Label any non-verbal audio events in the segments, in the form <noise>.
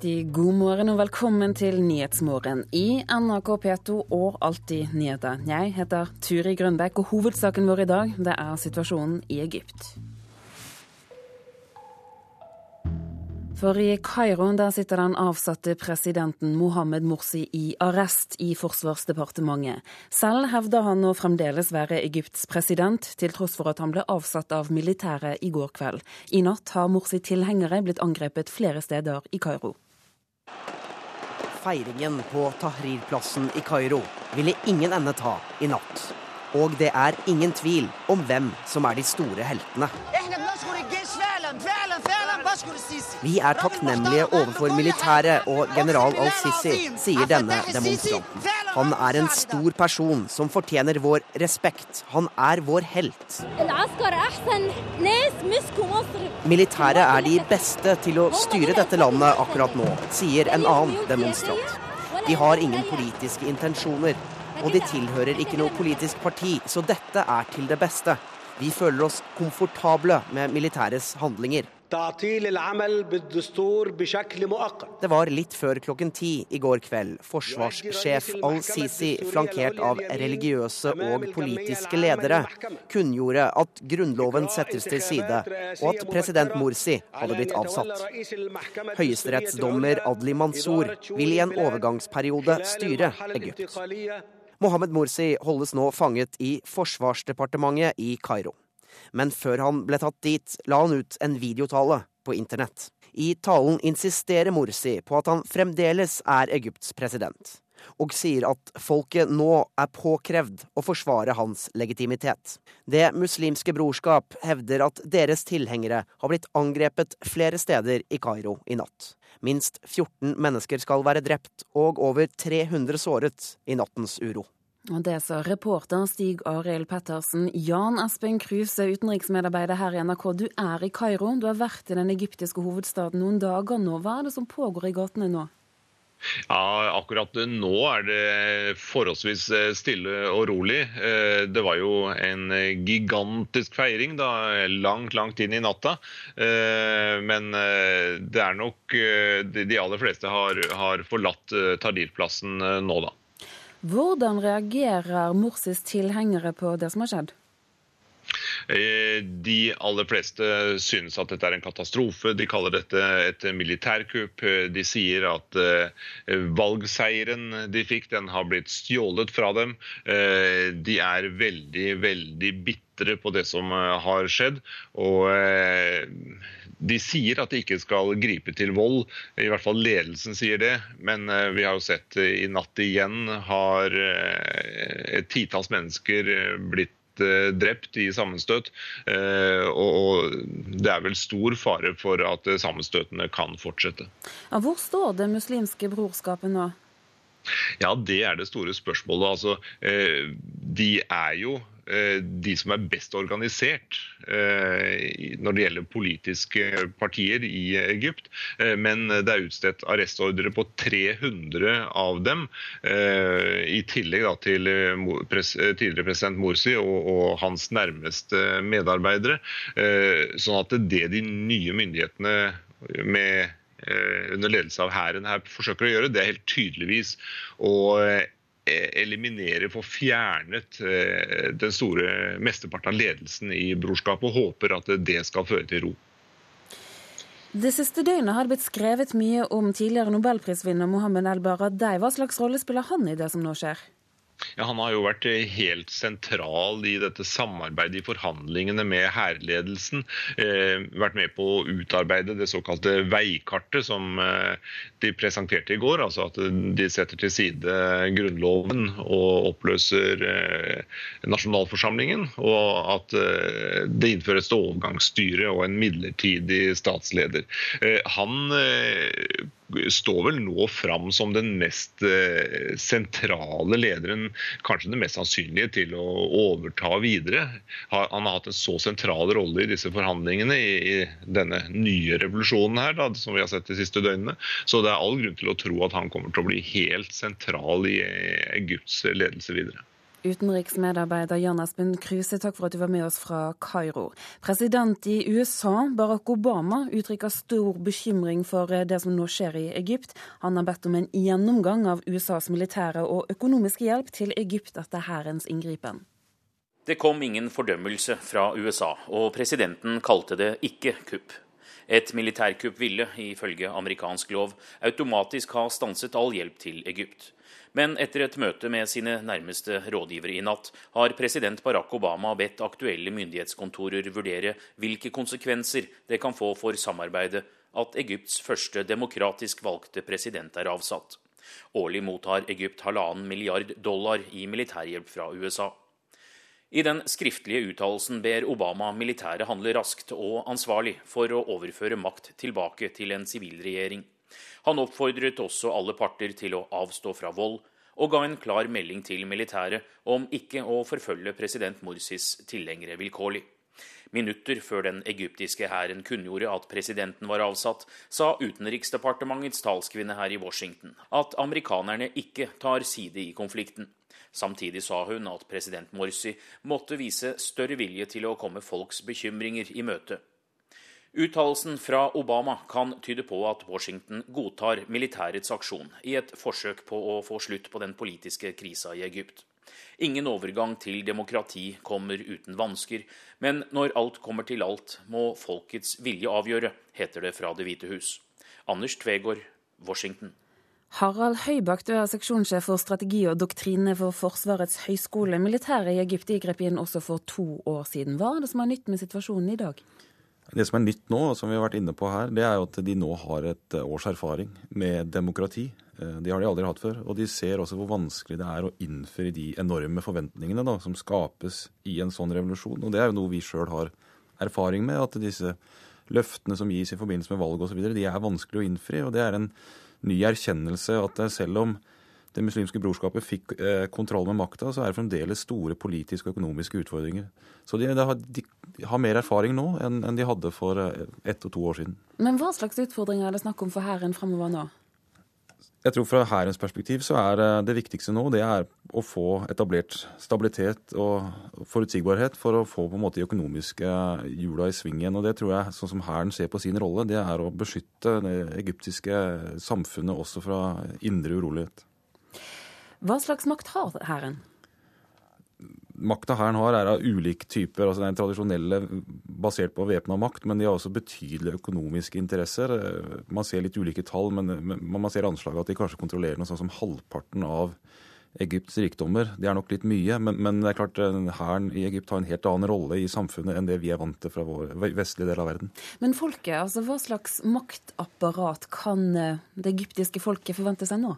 Riktig god morgen og velkommen til Nyhetsmorgen i NRK P2 og Alltid nyheter. Jeg heter Turi Grønbekk, og hovedsaken vår i dag det er situasjonen i Egypt. For i Kairo sitter den avsatte presidenten Mohammed Morsi i arrest i Forsvarsdepartementet. Selv hevder han å fremdeles være Egypts president, til tross for at han ble avsatt av militæret i går kveld. I natt har Morsi tilhengere blitt angrepet flere steder i Kairo. Feiringen på Tahrir-plassen i Kairo ville ingen ende ta i natt. Og det er ingen tvil om hvem som er de store heltene. Vi er takknemlige overfor militæret og general al-Sisi, sier denne demonstranten. Han er en stor person som fortjener vår respekt. Han er vår helt. Militæret er de beste til å styre dette landet akkurat nå, sier en annen demonstrant. De har ingen politiske intensjoner, og de tilhører ikke noe politisk parti, så dette er til det beste. Vi føler oss komfortable med militærets handlinger. Det var litt før klokken ti i går kveld forsvarssjef al-Sisi, flankert av religiøse og politiske ledere, kunngjorde at grunnloven settes til side, og at president Morsi hadde blitt avsatt. Høyesterettsdommer Adli Mansour vil i en overgangsperiode styre Egypt. Mohammed Morsi holdes nå fanget i Forsvarsdepartementet i Kairo. Men før han ble tatt dit, la han ut en videotale på internett. I talen insisterer Morsi på at han fremdeles er Egypts president, og sier at folket nå er påkrevd å forsvare hans legitimitet. Det muslimske brorskap hevder at deres tilhengere har blitt angrepet flere steder i Kairo i natt. Minst 14 mennesker skal være drept og over 300 såret i nattens uro. Det sa reporter Stig Arild Pettersen. Jan Espen Kruse, utenriksmedarbeider her i NRK. Du er i Kairo. Du har vært i den egyptiske hovedstaden noen dager nå. Hva er det som pågår i gatene nå? Ja, Akkurat nå er det forholdsvis stille og rolig. Det var jo en gigantisk feiring da, langt langt inn i natta. Men det er nok de aller fleste har, har forlatt Tahrir-plassen nå, da. Hvordan reagerer Morsis tilhengere på det som har skjedd? De aller fleste synes at dette er en katastrofe. De kaller dette et militærkupp. De sier at valgseieren de fikk, den har blitt stjålet fra dem. De er veldig, veldig bitre på det som har skjedd. Og de sier at de ikke skal gripe til vold, i hvert fall ledelsen sier det. Men vi har jo sett i natt igjen har et titalls mennesker blitt drept i sammenstøt. Og det er vel stor fare for at sammenstøtene kan fortsette. Ja, hvor står det muslimske brorskapet nå? Ja, Det er det store spørsmålet. Altså, de er jo de som er best organisert når det gjelder politiske partier i Egypt. Men det er utstedt arrestordre på 300 av dem, i tillegg til tidligere president Morsi og hans nærmeste medarbeidere. Sånn at det de nye myndighetene med under ledelse av hæren her forsøker å gjøre, det er helt tydeligvis å eliminere, få fjernet den store mesteparten av ledelsen i brorskapet, og håper at det skal føre til ro. Det siste døgnet har det blitt skrevet mye om tidligere nobelprisvinner Mohammed El-Baradei. Hva slags rolle spiller han i det som nå skjer? Ja, Han har jo vært helt sentral i dette samarbeidet i forhandlingene med hærledelsen. Eh, vært med på å utarbeide det såkalte veikartet som eh, de presenterte i går. Altså at de setter til side Grunnloven og oppløser eh, nasjonalforsamlingen. Og at eh, det innføres et overgangsstyre og en midlertidig statsleder. Eh, han eh, står vel nå fram som den mest eh, sentrale lederen, kanskje den mest sannsynlige til å overta videre. Han har hatt en så sentral rolle i disse forhandlingene i, denne nye revolusjonen her, da, som vi har sett de siste døgnene. Så det er all grunn til å tro at han kommer til å bli helt sentral i Egypts ledelse videre. Utenriksmedarbeider Jan Espen Kruse, takk for at du var med oss fra Kairo. President i USA, Barack Obama, uttrykker stor bekymring for det som nå skjer i Egypt. Han har bedt om en gjennomgang av USAs militære og økonomiske hjelp til Egypt etter hærens inngripen. Det kom ingen fordømmelse fra USA, og presidenten kalte det ikke kupp. Et militærkupp ville, ifølge amerikansk lov, automatisk ha stanset all hjelp til Egypt. Men etter et møte med sine nærmeste rådgivere i natt, har president Barack Obama bedt aktuelle myndighetskontorer vurdere hvilke konsekvenser det kan få for samarbeidet at Egypts første demokratisk valgte president er avsatt. Årlig mottar Egypt halvannen milliard dollar i militærhjelp fra USA. I den skriftlige uttalelsen ber Obama militæret handle raskt og ansvarlig for å overføre makt tilbake til en sivilregjering. Han oppfordret også alle parter til å avstå fra vold, og ga en klar melding til militæret om ikke å forfølge president Morsis tilhengere vilkårlig. Minutter før den egyptiske hæren kunngjorde at presidenten var avsatt, sa Utenriksdepartementets talskvinne her i Washington at amerikanerne ikke tar side i konflikten. Samtidig sa hun at president Morsi måtte vise større vilje til å komme folks bekymringer i møte. Uttalelsen fra Obama kan tyde på at Washington godtar militærets aksjon i et forsøk på å få slutt på den politiske krisa i Egypt. Ingen overgang til demokrati kommer uten vansker, men når alt kommer til alt, må folkets vilje avgjøre, heter det fra Det hvite hus. Anders Tvegård, Washington. Harald Høybakk, du er seksjonssjef for strategi og doktrine for Forsvarets høgskole. Militæret i Egypt grep inn også for to år siden. Hva er det som er nytt med situasjonen i dag? Det som er nytt nå, som vi har vært inne på her, det er jo at de nå har et eh, års erfaring med demokrati. De har de aldri hatt før. Og de ser også hvor vanskelig det er å innføre de enorme forventningene da, som skapes i en sånn revolusjon. Og det er jo noe vi sjøl har erfaring med, at disse løftene som gis i forbindelse med valg osv., de er vanskelig å innfri. Og det er en ny erkjennelse at selv om det muslimske brorskapet fikk eh, kontroll med makta, så er det fremdeles store politiske og økonomiske utfordringer. Så de, de, har, mer erfaring nå enn, enn de hadde for eh, ett og to år siden. Men hva slags utfordringer er det snakk om for hæren fremover nå? Jeg tror Fra hærens perspektiv så er eh, det viktigste nå det er å få etablert stabilitet og forutsigbarhet for å få på en måte de økonomiske hjula i sving igjen. Og det tror jeg, sånn som hæren ser på sin rolle, det er å beskytte det egyptiske samfunnet også fra indre urolighet. Hva slags makt har hæren? Makta hæren har, er av ulike typer. altså Den tradisjonelle basert på væpna makt, men de har også betydelige økonomiske interesser. Man ser litt ulike tall, men man ser anslaget at de kanskje kontrollerer noe sånn som halvparten av Egypts rikdommer. Det er nok litt mye, men, men det er klart hæren i Egypt har en helt annen rolle i samfunnet enn det vi er vant til fra vår vestlige del av verden. Men folket, altså hva slags maktapparat kan eh, det egyptiske folket forvente seg nå?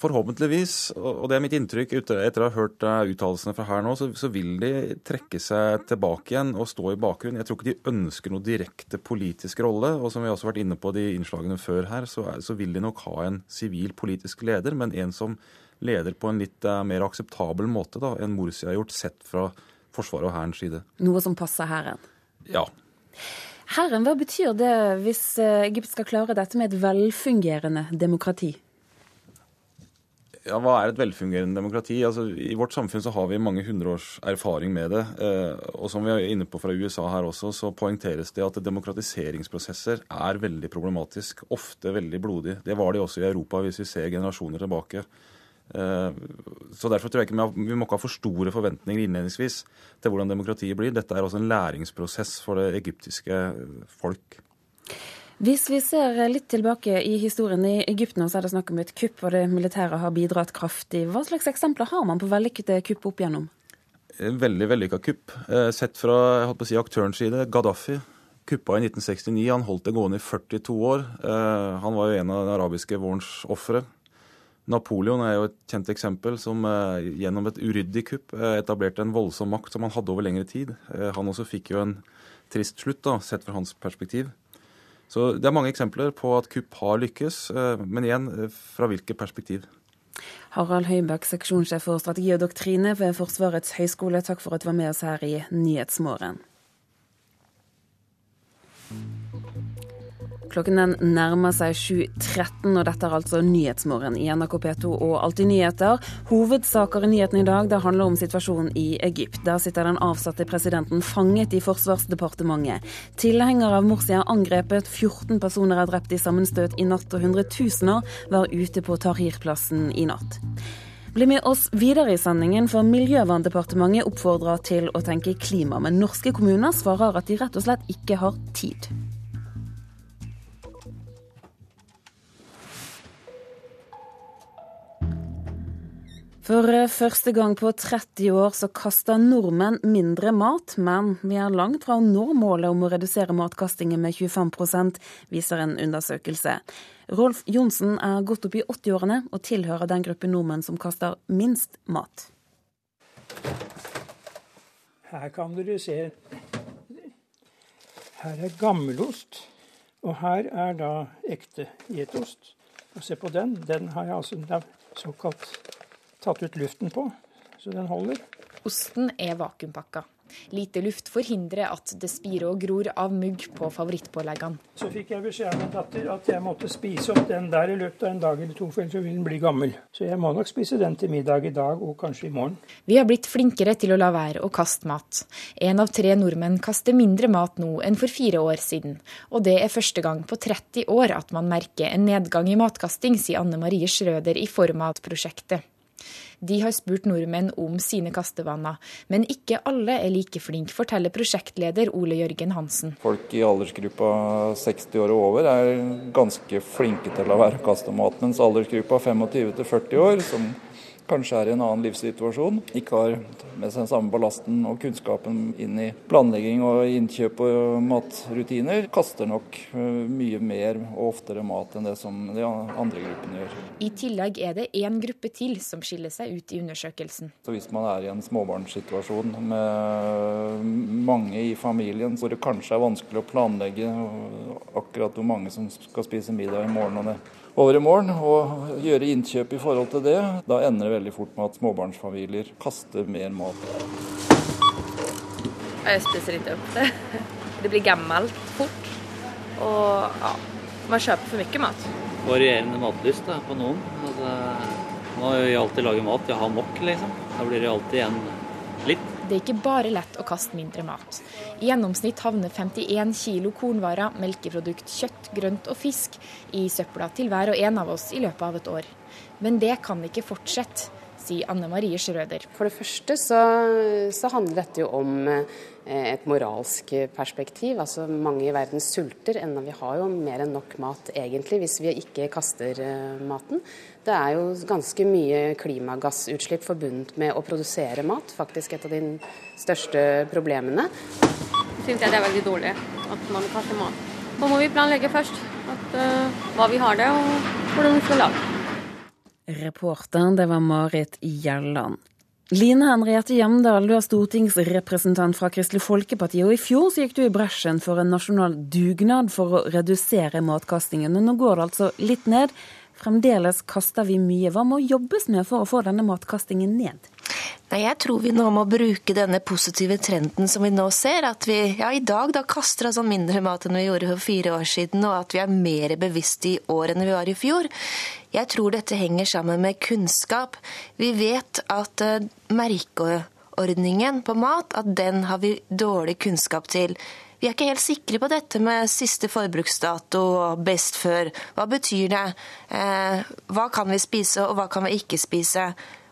Forhåpentligvis, og det er mitt inntrykk etter å ha hørt eh, uttalelsene fra her nå, så, så, vil de trekke seg tilbake igjen og stå i bakgrunnen. Jeg tror ikke de ønsker noe direkte politisk rolle. Og som vi også har vært inne på de innslagene før her, så, så vil de nok ha en sivil politisk leder, men en som leder på en litt uh, mer akseptabel måte da, enn Morsi har gjort, sett fra Forsvaret og Hærens side. Noe som passer Hæren? Ja. Hæren, hva betyr det hvis eh, Egypt skal klare dette med et velfungerende demokrati? Ja, Hva er et velfungerende demokrati? Altså, I vårt samfunn så har vi mange hundre erfaring med det. Eh, og som vi er inne på fra USA her også, så poengteres det at demokratiseringsprosesser er veldig problematisk. Ofte veldig blodig. Det var de også i Europa, hvis vi ser generasjoner tilbake. Eh, så Derfor tror jeg ikke vi må ikke ha for store forventninger innledningsvis til hvordan demokratiet blir. Dette er også en læringsprosess for det egyptiske folk. Hvis vi ser litt tilbake i historien i Egypt nå, så er det snakk om et kupp, og det militære har bidratt kraftig. Hva slags eksempler har man på vellykkede kupp opp igjennom? Veldig vellykka kupp. Eh, sett fra jeg holdt på å si, aktørens side, Gaddafi kuppa i 1969. Han holdt det gående i 42 år. Eh, han var jo en av den arabiske vårens ofre. Napoleon er jo et kjent eksempel som eh, gjennom et uryddig kupp etablerte en voldsom makt som han hadde over lengre tid. Han også fikk jo en trist slutt, da, sett fra hans perspektiv. Så det er mange eksempler på at kupp har lykkes, eh, men igjen, eh, fra hvilket perspektiv? Harald Høibakk, seksjonssjef for strategi og doktrine ved Forsvarets høgskole, takk for at du var med oss her i Nyhetsmorgen. Klokken den nærmer seg 7.13, og dette er altså Nyhetsmorgen i NRK P2 og Alltid nyheter. Hovedsaker i nyhetene i dag det handler om situasjonen i Egypt. Der sitter den avsatte presidenten fanget i Forsvarsdepartementet. Tilhengere av Morsi er angrepet, 14 personer er drept i sammenstøt i natt, og hundretusener var ute på Tahrir-plassen i natt. Bli med oss videre i sendingen, for Miljøverndepartementet oppfordrer til å tenke klima. Men norske kommuner svarer at de rett og slett ikke har tid. For eh, første gang på 30 år så kaster nordmenn mindre mat, men vi er langt fra å nå målet om å redusere matkastingen med 25% viser en undersøkelse. Rolf Johnsen er godt opp i 80-årene og tilhører den gruppen nordmenn som kaster minst mat. Her kan dere se Her er gammelost, og her er da ekte getost. Og se på den. Den har jeg altså såkalt tatt ut luften på, så den holder. Osten er vakuumpakka. Lite luft forhindrer at det spirer og gror av mugg på favorittpåleggene. Så fikk jeg beskjed av min datter at jeg måtte spise opp den der i løpet av en dag eller to, for ellers vil den bli gammel. Så jeg må nok spise den til middag i dag og kanskje i morgen. Vi har blitt flinkere til å la være å kaste mat. En av tre nordmenn kaster mindre mat nå enn for fire år siden. Og det er første gang på 30 år at man merker en nedgang i matkasting, sier Anne Marie Schrøder i Format-prosjektet. De har spurt nordmenn om sine kastevaner, men ikke alle er like flinke, forteller prosjektleder Ole Jørgen Hansen. Folk i aldersgruppa 60 år og over er ganske flinke til å være kastemat, mens aldersgruppa 25 til 40 år, som kanskje er i en annen livssituasjon, ikke har med seg den samme ballasten og kunnskapen inn i planlegging og innkjøp og matrutiner, kaster nok eh, mye mer og oftere mat enn det som de andre gruppene gjør. I tillegg er det én gruppe til som skiller seg ut i undersøkelsen. Så Hvis man er i en småbarnssituasjon med mange i familien, hvor det kanskje er vanskelig å planlegge akkurat hvor mange som skal spise middag i morgen og det over i morgen og gjøre innkjøp i forhold til det, da ender det veldig fort med at småbarnsfamilier kaster mer mat. Jeg spiser ikke opp det. <laughs> Det blir gammelt fort. Og ja, man kjøper for mye mat. Varierende matlyst da, på noen. Altså, har jo alltid lage mat. Jeg har nok, liksom. Da blir det alltid igjen litt. Det er ikke bare lett å kaste mindre mat. I gjennomsnitt havner 51 kilo kornvarer, melkeprodukt, kjøtt, grønt og fisk i søpla til hver og en av oss i løpet av et år. Men det kan ikke fortsette, sier Anne Marie Schrøder. For det første så, så handler dette jo om Eh, et moralsk perspektiv. Altså Mange i verden sulter, enda vi har jo mer enn nok mat egentlig, hvis vi ikke kaster eh, maten. Det er jo ganske mye klimagassutslipp forbundet med å produsere mat. Faktisk et av de største problemene. Jeg syns det er veldig dårlig at man kaster mat. Så må vi planlegge først at, uh, hva vi har det og hvordan vi skal lage. Reporteren det var Marit Gjelland. Line Henriette Hjemdal, du er stortingsrepresentant fra Kristelig Folkeparti. og I fjor så gikk du i bresjen for en nasjonal dugnad for å redusere matkastingen. og Nå går det altså litt ned. Fremdeles kaster vi mye. Hva må jobbes med for å få denne matkastingen ned? Nei, Jeg tror vi nå må bruke denne positive trenden som vi nå ser. At vi ja, i dag da kaster altså mindre mat enn vi gjorde for fire år siden, og at vi er mer bevisste i år enn vi var i fjor. Jeg tror dette henger sammen med kunnskap. Vi vet at uh, merkeordningen på mat, at den har vi dårlig kunnskap til. Vi er ikke helt sikre på dette med siste forbruksdato og best før. Hva betyr det? Eh, hva kan vi spise, og hva kan vi ikke spise?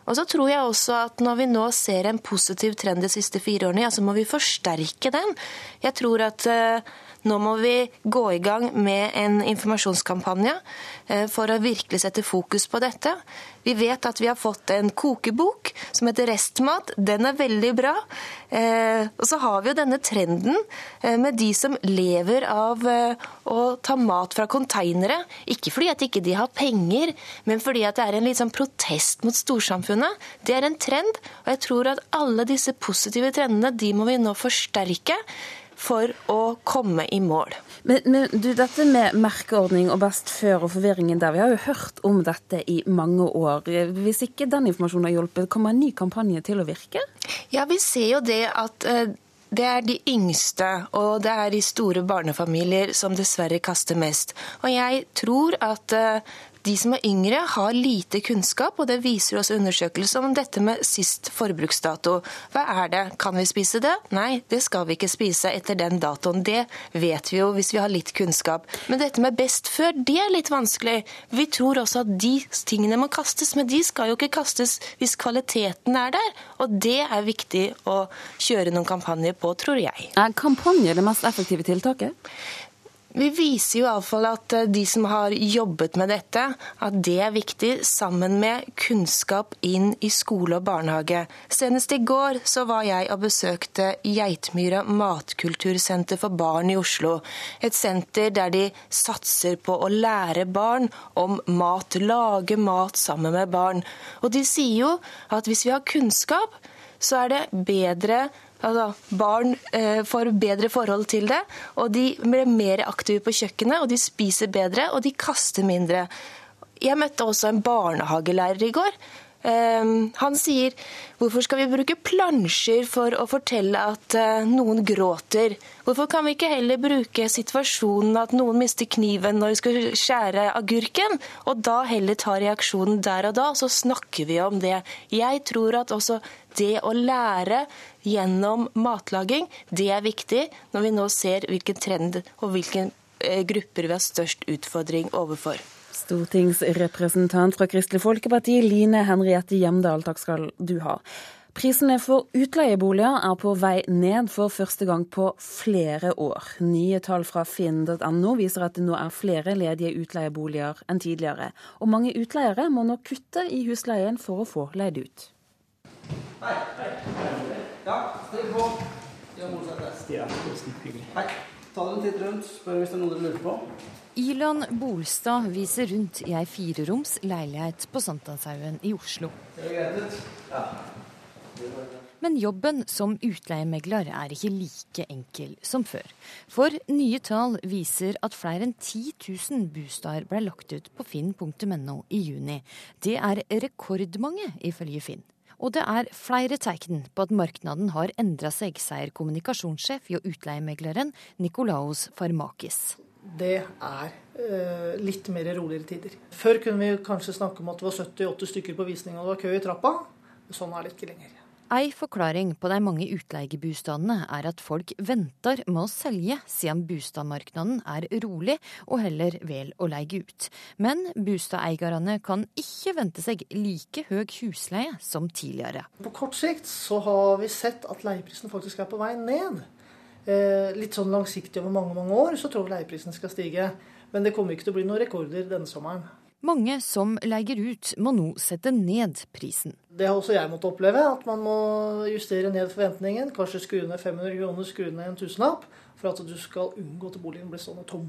Og så tror jeg også at når vi nå ser en positiv trend de siste fire årene, ja, så må vi forsterke den. Jeg tror at uh, nå må vi gå i gang med en informasjonskampanje uh, for å virkelig sette fokus på dette. Vi vet at vi har fått en kokebok som heter Restmat. Den er veldig bra. Eh, og så har vi jo denne trenden eh, med de som lever av eh, å ta mat fra konteinere. Ikke fordi at ikke de har penger, men fordi at det er en litt sånn protest mot storsamfunnet. Det er en trend, og jeg tror at alle disse positive trendene de må vi nå forsterke for å komme i mål. Men, men du, dette med merkeordning og best før og forvirringen der, vi har jo hørt om dette i mange år. Hvis ikke den informasjonen har hjulpet, kommer en ny kampanje til å virke? Ja, vi ser jo det at eh, det er de yngste, og det er de store barnefamilier som dessverre kaster mest. Og jeg tror at de som er yngre, har lite kunnskap, og det viser også undersøkelser om dette med sist forbruksdato. Hva er det? Kan vi spise det? Nei, det skal vi ikke spise etter den datoen. Det vet vi jo hvis vi har litt kunnskap. Men dette med best før, det er litt vanskelig. Vi tror også at de tingene må kastes, men de skal jo ikke kastes hvis kvaliteten er der. Og det er viktig å kjøre noen kampanjer på, tror jeg. Er kampanje det mest effektive tiltaket? Vi viser jo iallfall at eh, de som har jobbet med dette, at det er viktig, sammen med kunnskap inn i skole og barnehage. Senest i går så var jeg og besøkte Geitmyra matkultursenter for barn i Oslo. Et senter der de satser på å lære barn om mat, lage mat sammen med barn. Og de sier jo at hvis vi har kunnskap, så er det bedre Altså, barn eh, får bedre forhold til det, og de blir mer aktive på kjøkkenet, og de spiser bedre, og de kaster mindre. Jeg møtte også en barnehagelærer i går. Eh, han sier hvorfor skal vi bruke plansjer for å fortelle at eh, noen gråter? Hvorfor kan vi ikke heller bruke situasjonen at noen mister kniven når de skal skjære agurken, og da heller ta reaksjonen der og da, så snakker vi om det. Jeg tror at også det å lære gjennom matlaging, det er viktig når vi nå ser hvilken trend og hvilke eh, grupper vi har størst utfordring overfor. Stortingsrepresentant fra Kristelig Folkeparti, Line Henriette Hjemdal, takk skal du ha. Prisene for utleieboliger er på vei ned for første gang på flere år. Nye tall fra finn.no viser at det nå er flere ledige utleieboliger enn tidligere. Og mange utleiere må nå kutte i husleien for å få leid ut. Hei. Hei. Ja, still på. Stian. Olsen, hyggelig. Hei. Ta dere en titt rundt, spør hvis det er noe dere lurer på. Ilan Bolstad viser rundt i ei fireroms leilighet på Sankthanshaugen i Oslo. Men jobben som utleiemegler er ikke like enkel som før. For nye tall viser at flere enn 10 000 bosteder ble lagt ut på finn.no i juni. Det er rekordmange, ifølge Finn. Og det er flere tegn på at markedet har endra seg, sier kommunikasjonssjef hjå utleiemegleren Nikolaos Farmakis. Det er uh, litt mer roligere tider. Før kunne vi kanskje snakke om at det var 78 stykker på visning og det var kø i trappa. Sånn er det ikke lenger. Ei forklaring på de mange utleiebostadene er at folk venter med å selge, siden boligmarkedet er rolig og heller vel å leie ut. Men boligeierne kan ikke vente seg like høy husleie som tidligere. På kort sikt så har vi sett at leieprisen faktisk er på vei ned. Eh, litt sånn langsiktig over mange mange år så tror vi leieprisen skal stige. Men det kommer ikke til å bli noen rekorder denne sommeren. Mange som leier ut, må nå sette ned prisen. Det har også jeg måttet oppleve, at man må justere ned forventningen. Kanskje skru ned 500 kroner, skru ned en tusenlapp, for at du skal unngå at boligen blir stående tom.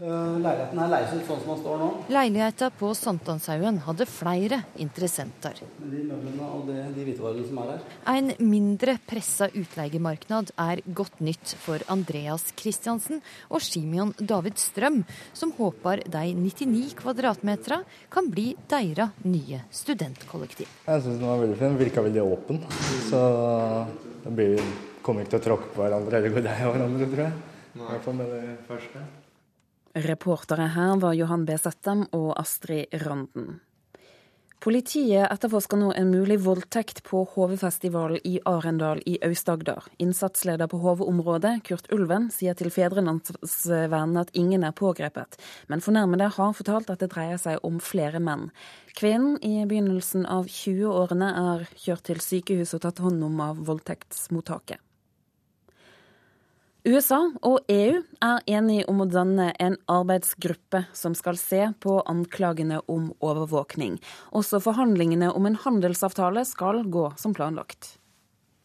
Eh, leiligheten her leies ut sånn som den står nå. Leiligheta på Sankthanshaugen hadde flere interessenter. De møblene og det, de hvitevarene som er her. En mindre pressa utleiemarked er godt nytt for Andreas Kristiansen og Simeon David Strøm, som håper de 99 kvadratmeterne kan bli deres nye studentkollektiv. Jeg syns den var veldig fin. Virka veldig åpen. Så det kommer ikke til å tråkke på hverandre eller gå deg av hverandre, tror jeg. I hvert fall med det første. Reportere her var Johan B. Settem og Astrid Randen. Politiet etterforsker nå en mulig voldtekt på HV-festivalen i Arendal i Aust-Agder. Innsatsleder på HV-området, Kurt Ulven, sier til Fedrelandsvennen at ingen er pågrepet, men fornærmede har fortalt at det dreier seg om flere menn. Kvinnen i begynnelsen av 20-årene er kjørt til sykehus og tatt hånd om av voldtektsmottaket. USA og EU er enige om å danne en arbeidsgruppe som skal se på anklagene om overvåkning. Også forhandlingene om en handelsavtale skal gå som planlagt.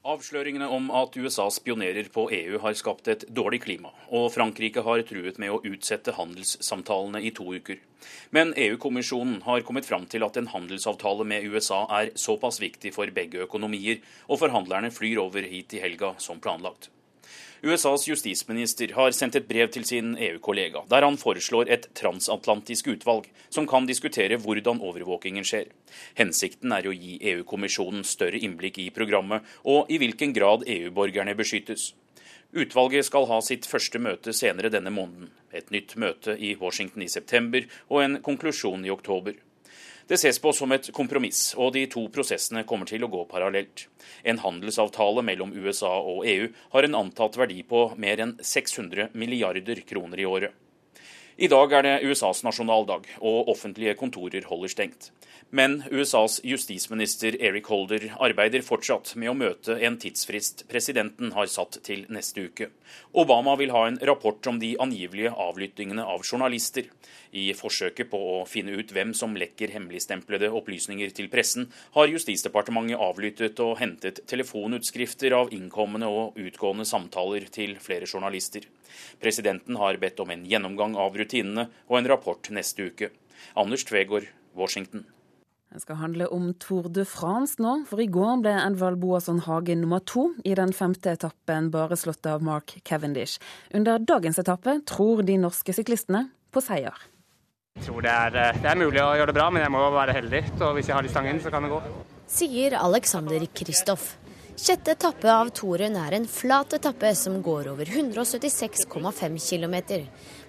Avsløringene om at USA spionerer på EU har skapt et dårlig klima, og Frankrike har truet med å utsette handelssamtalene i to uker. Men EU-kommisjonen har kommet fram til at en handelsavtale med USA er såpass viktig for begge økonomier, og forhandlerne flyr over hit i helga som planlagt. USAs justisminister har sendt et brev til sin EU-kollega, der han foreslår et transatlantisk utvalg som kan diskutere hvordan overvåkingen skjer. Hensikten er å gi EU-kommisjonen større innblikk i programmet og i hvilken grad EU-borgerne beskyttes. Utvalget skal ha sitt første møte senere denne måneden. Et nytt møte i Washington i september og en konklusjon i oktober. Det ses på som et kompromiss, og de to prosessene kommer til å gå parallelt. En handelsavtale mellom USA og EU har en antatt verdi på mer enn 600 milliarder kroner i året. I dag er det USAs nasjonaldag, og offentlige kontorer holder stengt. Men USAs justisminister Eric Holder arbeider fortsatt med å møte en tidsfrist presidenten har satt til neste uke. Obama vil ha en rapport om de angivelige avlyttingene av journalister. I forsøket på å finne ut hvem som lekker hemmeligstemplede opplysninger til pressen, har Justisdepartementet avlyttet og hentet telefonutskrifter av innkommende og utgående samtaler til flere journalister. Presidenten har bedt om en gjennomgang av rutinene og en rapport neste uke. Anders Tvegård, Washington. Det skal handle om Tour de France nå, for i går ble Edvald Boasson Hagen nummer to i den femte etappen, bare slått av Mark Cavendish. Under dagens etappe tror de norske syklistene på seier. Jeg tror det er, eh, det er mulig å gjøre det bra, men jeg må være heldig. Så hvis jeg har litt stangen, så kan det gå. Sier Alexander Kristoff. Sjette etappe av Toren er en flat etappe som går over 176,5 km.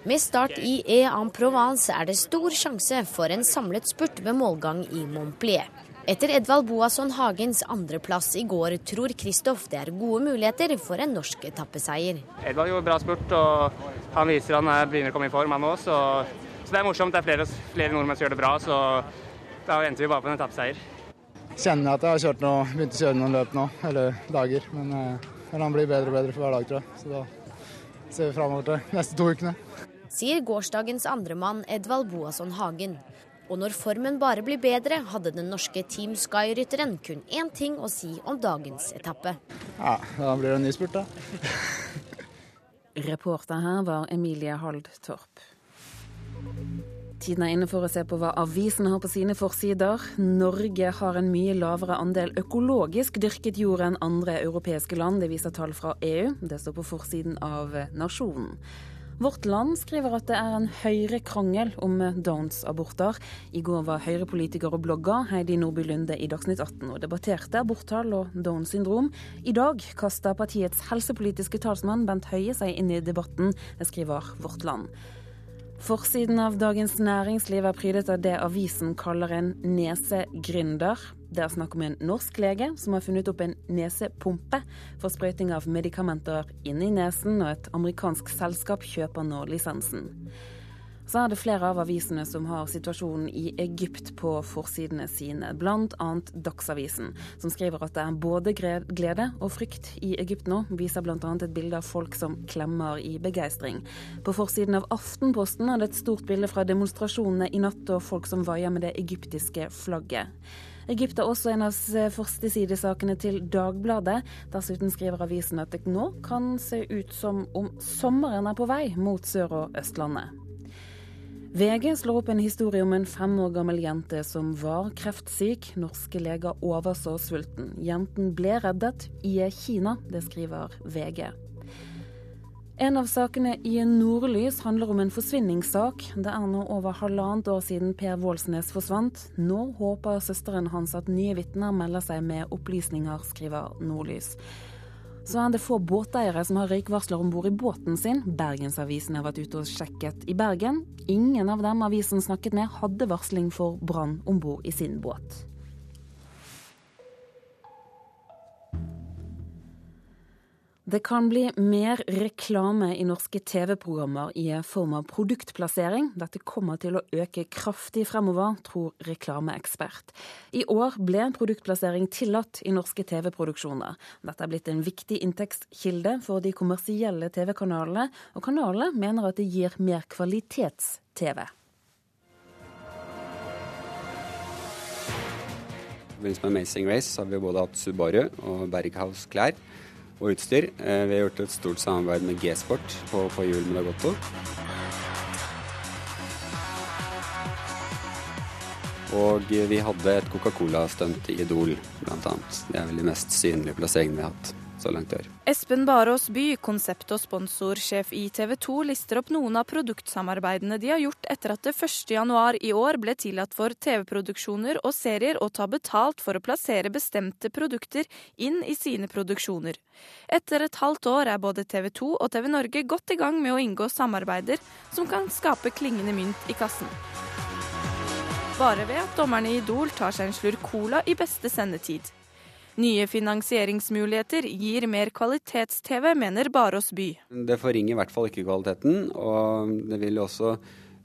Med start i E-en-Provence er det stor sjanse for en samlet spurt med målgang i Montpellier. Etter Edvald Boasson Hagens andreplass i går tror Kristoff det er gode muligheter for en norsk etappeseier. Edvald gjorde bra spurt, og han viser han begynner å komme i form, han òg. Så, så, det er morsomt. Det er flere, flere nordmenn som gjør det bra, så da venter vi bare på en etappeseier kjenner at jeg har kjørt noe, begynt å kjøre noen løp nå, eller dager. Men, eh, men han blir bedre og bedre for hver dag, tror jeg. Så da ser vi framover til neste to ukene. Sier gårsdagens andremann Edvald Boasson Hagen. Og når formen bare blir bedre, hadde den norske Team Sky-rytteren kun én ting å si om dagens etappe. Ja, da blir det en ny spurt, da. Reporter her var Emilie Hald Torp. Tiden er inne for å se på hva avisene har på sine forsider. Norge har en mye lavere andel økologisk dyrket jord enn andre europeiske land. Det viser tall fra EU. Det står på forsiden av Nasjonen. Vårt Land skriver at det er en høyrekrangel om Downs-aborter. I går var høyrepolitiker og blogger Heidi Nordby Lunde i Dagsnytt 18 og debatterte aborttall og Downs syndrom. I dag kaster partiets helsepolitiske talsmann Bent Høie seg inn i debatten. Det skriver Vårt Land. Forsiden av Dagens Næringsliv er prydet av det avisen kaller en nesegründer. Det er snakk om en norsk lege som har funnet opp en nesepumpe for sprøyting av medikamenter inni nesen, og et amerikansk selskap kjøper nå lisensen så er det flere av avisene som har situasjonen i Egypt på forsidene sine, bl.a. Dagsavisen, som skriver at det er både glede og frykt i Egypt nå, viser bl.a. et bilde av folk som klemmer i begeistring. På forsiden av Aftenposten er det et stort bilde fra demonstrasjonene i natt og folk som vaier med det egyptiske flagget. Egypt er også en av førstesidesakene til Dagbladet. Dessuten skriver avisen at det nå kan se ut som om sommeren er på vei mot Sør- og Østlandet. VG slår opp en historie om en fem år gammel jente som var kreftsyk. Norske leger overså sulten. Jenten ble reddet i Kina, det skriver VG. En av sakene i Nordlys handler om en forsvinningssak. Det er nå over halvannet år siden Per Vålsnes forsvant. Nå håper søsteren hans at nye vitner melder seg med opplysninger, skriver Nordlys så er det få båteiere som har røykvarsler om bord i båten sin. Bergensavisen har vært ute og sjekket i Bergen. Ingen av dem avisen snakket med, hadde varsling for brann om bord i sin båt. Det kan bli mer reklame i norske TV-programmer i form av produktplassering. Dette kommer til å øke kraftig fremover, tror reklameekspert. I år ble produktplassering tillatt i norske TV-produksjoner. Dette er blitt en viktig inntektskilde for de kommersielle TV-kanalene, og kanalene mener at det gir mer kvalitets-TV. I forbindelse med Amazing Race har vi både hatt Subaru og Berghaus klær og utstyr. Eh, vi har gjort et stort samarbeid med G-Sport på, på hjul med Dagotto. Og vi hadde et Coca-Cola-stunt i Idol, bl.a. Det er vel de mest synlige plasseringene vi har hatt. Så langt år. Espen Barås By, konsept- og sponsorsjef i TV 2, lister opp noen av produktsamarbeidene de har gjort etter at det 1.1 i år ble tillatt for TV-produksjoner og serier å ta betalt for å plassere bestemte produkter inn i sine produksjoner. Etter et halvt år er både TV 2 og TV Norge godt i gang med å inngå samarbeider som kan skape klingende mynt i kassen. Bare ved at dommerne i Idol tar seg en slurk cola i beste sendetid. Nye finansieringsmuligheter gir mer kvalitets-TV, mener Barås by. Det forringer i hvert fall ikke kvaliteten, og det vil også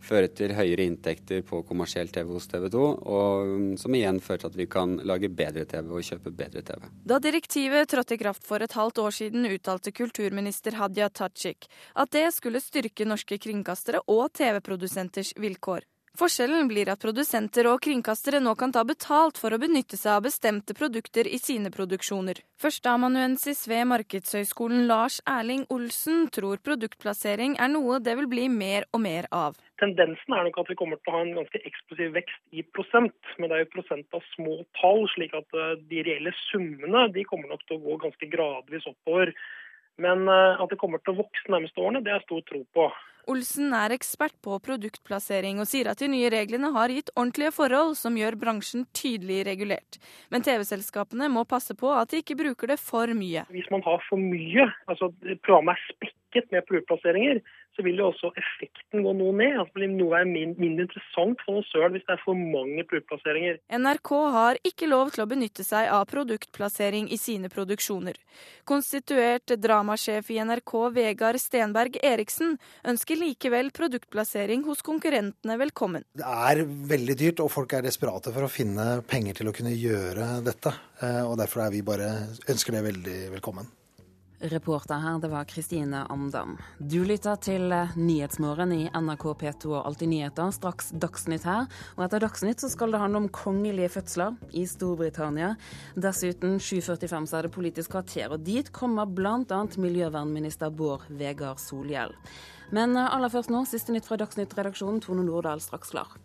føre til høyere inntekter på kommersiell TV hos TV 2, og som igjen fører til at vi kan lage bedre TV og kjøpe bedre TV. Da direktivet trådte i kraft for et halvt år siden, uttalte kulturminister Hadia Tajik at det skulle styrke norske kringkastere og TV-produsenters vilkår. Forskjellen blir at produsenter og kringkastere nå kan ta betalt for å benytte seg av bestemte produkter i sine produksjoner. Førsteamanuensis ved Markedshøgskolen Lars Erling Olsen tror produktplassering er noe det vil bli mer og mer av. Tendensen er nok at vi kommer til å ha en ganske eksplosiv vekst i prosent, men det er jo prosent av små tall, slik at eh, de reelle summene de kommer nok til å gå ganske gradvis oppover. Men eh, at det kommer til å vokse nærmeste årene, det er stor tro på. Olsen er ekspert på produktplassering og sier at de nye reglene har gitt ordentlige forhold som gjør bransjen tydelig regulert. Men TV-selskapene må passe på at de ikke bruker det for mye. Hvis man har for mye, altså programmet er spekket med produktplasseringer, så vil jo også effekten gå noe ned. Altså, det blir noe mindre interessant for noe søl hvis det er for mange produktplasseringer. NRK har ikke lov til å benytte seg av produktplassering i sine produksjoner. Konstituert dramasjef i NRK Vegard Stenberg Eriksen ønsker likevel produktplassering hos konkurrentene velkommen. Det er veldig dyrt, og folk er desperate for å finne penger til å kunne gjøre dette. Eh, og Derfor er vi bare ønsker det veldig velkommen. Reporter her, det var Kristine Amdam. Du lytter til eh, Nyhetsmorgen i NRK P2 og Alltid nyheter. Straks Dagsnytt her. Og etter Dagsnytt så skal det handle om kongelige fødsler i Storbritannia. Dessuten 7.45 så er det Politisk kvarter, og dit kommer bl.a. miljøvernminister Bård Vegar Solhjell. Men eh, aller først nå, siste nytt fra Dagsnytt-redaksjonen. Tone Nordahl straks klar.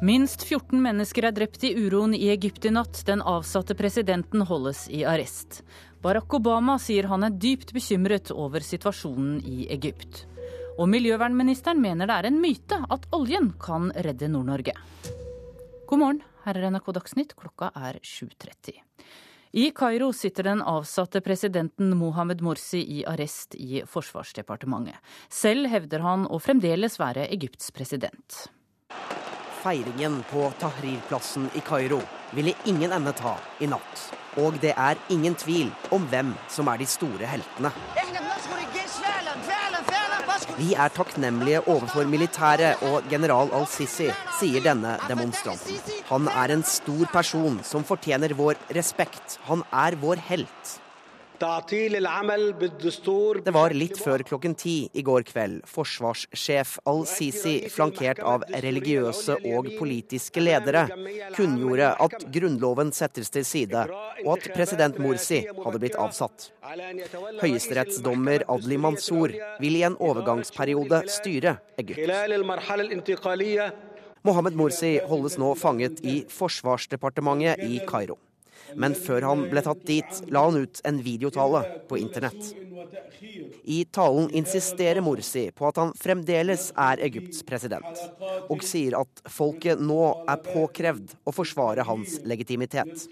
Minst 14 mennesker er drept i uroen i Egypt i natt. Den avsatte presidenten holdes i arrest. Barack Obama sier han er dypt bekymret over situasjonen i Egypt. Og miljøvernministeren mener det er en myte at oljen kan redde Nord-Norge. God morgen, her er NRK Dagsnytt, klokka er 7.30. I Kairo sitter den avsatte presidenten Mohammed Morsi i arrest i Forsvarsdepartementet. Selv hevder han å fremdeles være Egypts president. Feiringen på Tahrir-plassen i Kairo ville ingen ende ta i natt. Og det er ingen tvil om hvem som er de store heltene. Vi er takknemlige overfor militæret og general al-Sisi, sier denne demonstranten. Han er en stor person som fortjener vår respekt. Han er vår helt. Det var litt før klokken ti i går kveld forsvarssjef al-Sisi, flankert av religiøse og politiske ledere, kunngjorde at grunnloven settes til side, og at president Morsi hadde blitt avsatt. Høyesterettsdommer Adli Mansour vil i en overgangsperiode styre Egypt. Mohammed Morsi holdes nå fanget i Forsvarsdepartementet i Kairo. Men før han ble tatt dit, la han ut en videotale på internett. I talen insisterer Morsi på at han fremdeles er Egypts president, og sier at folket nå er påkrevd å forsvare hans legitimitet.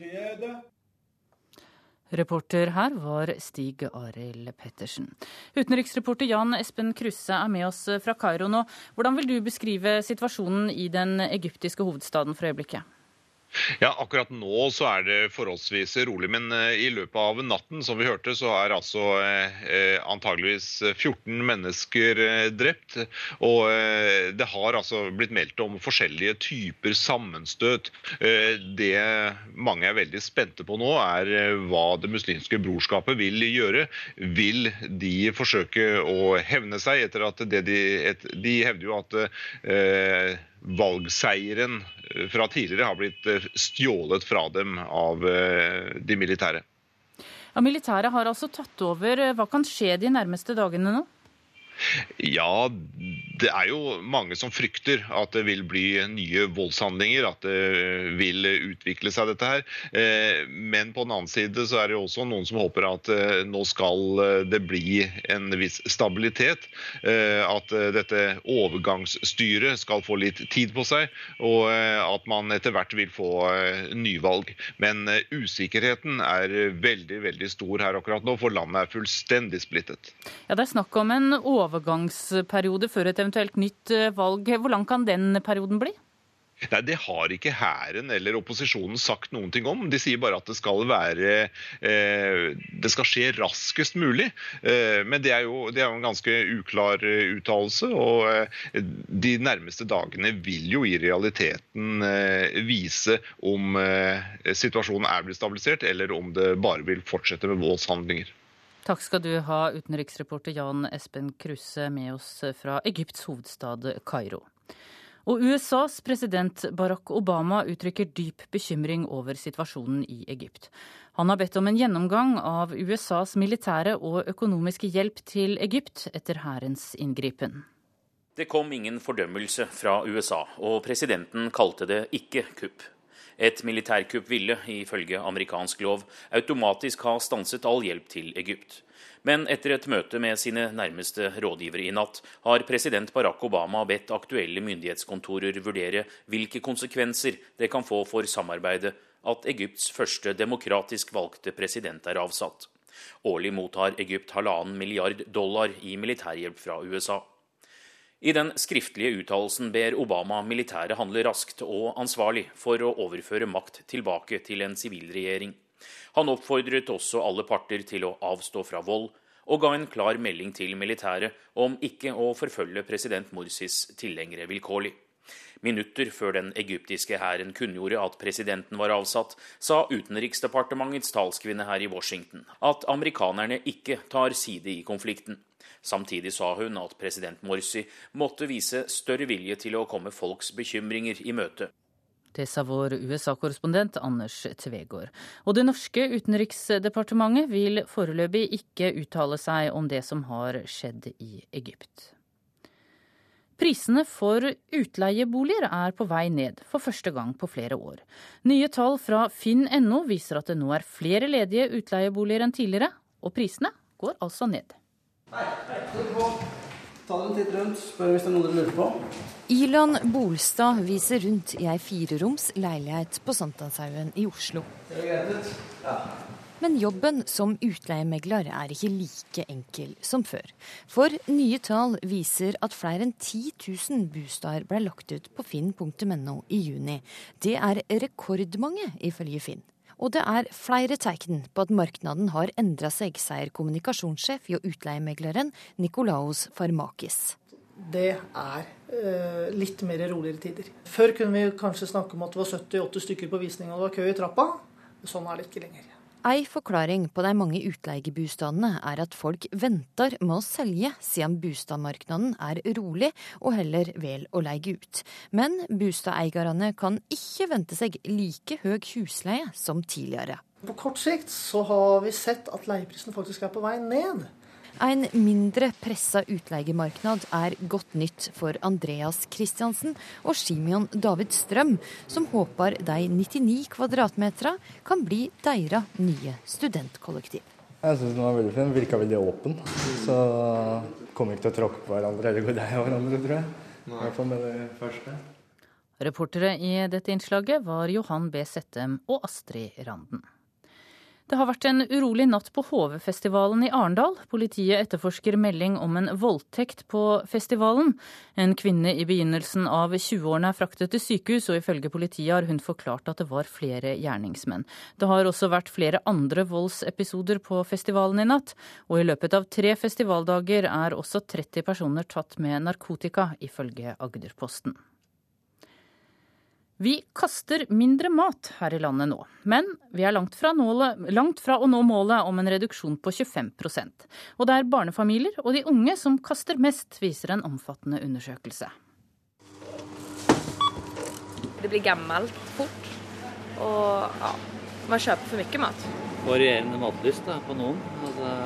Reporter her var Stig Arild Pettersen. Utenriksreporter Jan Espen Kruse er med oss fra Kairo nå. Hvordan vil du beskrive situasjonen i den egyptiske hovedstaden for øyeblikket? Ja, Akkurat nå så er det forholdsvis rolig, men uh, i løpet av natten som vi hørte, så er altså eh, antageligvis 14 mennesker uh, drept. Og det har altså blitt meldt om forskjellige typer sammenstøt. det mange er veldig spente på nå, er hva Det muslimske brorskapet vil gjøre. Vil de forsøke å hevne seg etter at det de, et, de hevder jo at valgseieren eh, fra tidligere har blitt eh, stjålet fra dem av eh, de militære. Ja, Militæret har altså tatt over. Hva kan skje de nærmeste dagene nå? Ja, det er jo mange som frykter at det vil bli nye voldshandlinger, at det vil utvikle seg dette her. Eh, men på den annen side så er det også noen som håper at eh, nå skal eh, det bli en viss stabilitet. At dette overgangsstyret skal få litt tid på seg, og at man etter hvert vil få nyvalg. Men usikkerheten er veldig, veldig stor her akkurat nå, for landet er fullstendig splittet. Ja, Det er snakk om en overgangsperiode før et eventuelt nytt eh, valg. Hvor lang kan den perioden bli? Nei, Det har ikke hæren eller opposisjonen sagt noen ting om. De sier bare at det skal være eh, Det skal skje raskest mulig. Eh, men det er, jo, det er, jo, en ganske uklar eh, uttalelse. Og eh, de nærmeste dagene vil jo i realiteten eh, vise om situasjonen er blitt stabilisert, eller om det bare vil fortsette med voldshandlinger. Takk skal du ha, utenriksreporter Jan Espen Kruse med oss fra Egypts hovedstad Kairo. Og USAs president Barack Obama uttrykker dyp bekymring over situasjonen i Egypt. Han har bedt om en gjennomgang av USAs militære og økonomiske hjelp til Egypt etter hærens inngripen. Det kom ingen fordømmelse fra USA, og presidenten kalte det ikke kupp. Et militærkupp ville, ifølge amerikansk lov, automatisk ha stanset all hjelp til Egypt. Men etter et møte med sine nærmeste rådgivere i natt, har president Barack Obama bedt aktuelle myndighetskontorer vurdere hvilke konsekvenser det kan få for samarbeidet at Egypts første demokratisk valgte president er avsatt. Årlig mottar Egypt halvannen milliard dollar i militærhjelp fra USA. I den skriftlige uttalelsen ber Obama militæret handle raskt og ansvarlig for å overføre makt tilbake til en sivilregjering. Han oppfordret også alle parter til å avstå fra vold, og ga en klar melding til militæret om ikke å forfølge president Morsis tilhengere vilkårlig. Minutter før den egyptiske hæren kunngjorde at presidenten var avsatt, sa Utenriksdepartementets talskvinne her i Washington at amerikanerne ikke tar side i konflikten. Samtidig sa hun at president Morsi måtte vise større vilje til å komme folks bekymringer i møte. Det sa vår USA-korrespondent Anders Tvegård. Og det norske utenriksdepartementet vil foreløpig ikke uttale seg om det som har skjedd i Egypt. Prisene for utleieboliger er på vei ned for første gang på flere år. Nye tall fra finn.no viser at det nå er flere ledige utleieboliger enn tidligere, og prisene går altså ned. Hei, Ta dere en titt rundt, spør hvis det er noe dere lurer på. Ilan Bolstad viser rundt i ei fireroms leilighet på Sankthanshaugen i Oslo. Det greit ut? Ja. Men jobben som utleiemegler er ikke like enkel som før. For nye tall viser at flere enn 10 000 bosteder ble lagt ut på finn.no i juni. Det er rekordmange, ifølge Finn. Og det er flere tegn på at markedet har endra seg, sier kommunikasjonssjef i utleiemegleren Nikolaos Farmakis. Det er eh, litt mer roligere tider. Før kunne vi kanskje snakke om at det var 70-80 stykker på visning og det var kø i trappa. Sånn er det ikke lenger. Ei forklaring på de mange utleiebostadene er at folk venter med å selge, siden boligmarkedet er rolig og heller vel å leie ut. Men boligeierne kan ikke vente seg like høy husleie som tidligere. På kort sikt så har vi sett at leieprisen faktisk er på vei ned. En mindre pressa utleiemarked er godt nytt for Andreas Kristiansen og Simeon David Strøm, som håper de 99 kvadratmeterne kan bli deres nye studentkollektiv. Jeg syns den var veldig fin. Virka veldig åpen. Så kommer ikke til å tråkke på hverandre eller gå deg av hverandre, tror jeg. I hvert fall med det første. Reportere i dette innslaget var Johan B. Settem og Astrid Randen. Det har vært en urolig natt på HV-festivalen i Arendal. Politiet etterforsker melding om en voldtekt på festivalen. En kvinne i begynnelsen av 20-årene er fraktet til sykehus, og ifølge politiet har hun forklart at det var flere gjerningsmenn. Det har også vært flere andre voldsepisoder på festivalen i natt, og i løpet av tre festivaldager er også 30 personer tatt med narkotika, ifølge Agderposten. Vi kaster mindre mat her i landet nå, men vi er langt fra, nålet, langt fra, å nå målet om en reduksjon på 25 Og det er barnefamilier og de unge som kaster mest, viser en omfattende undersøkelse. Det blir gammelt fort, og ja, man kjøper for mye mat. Varierende matlyst da, på noen. Altså,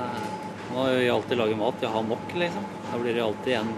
Må jo alltid lage mat. Jeg har nok, liksom. Da blir det alltid igjen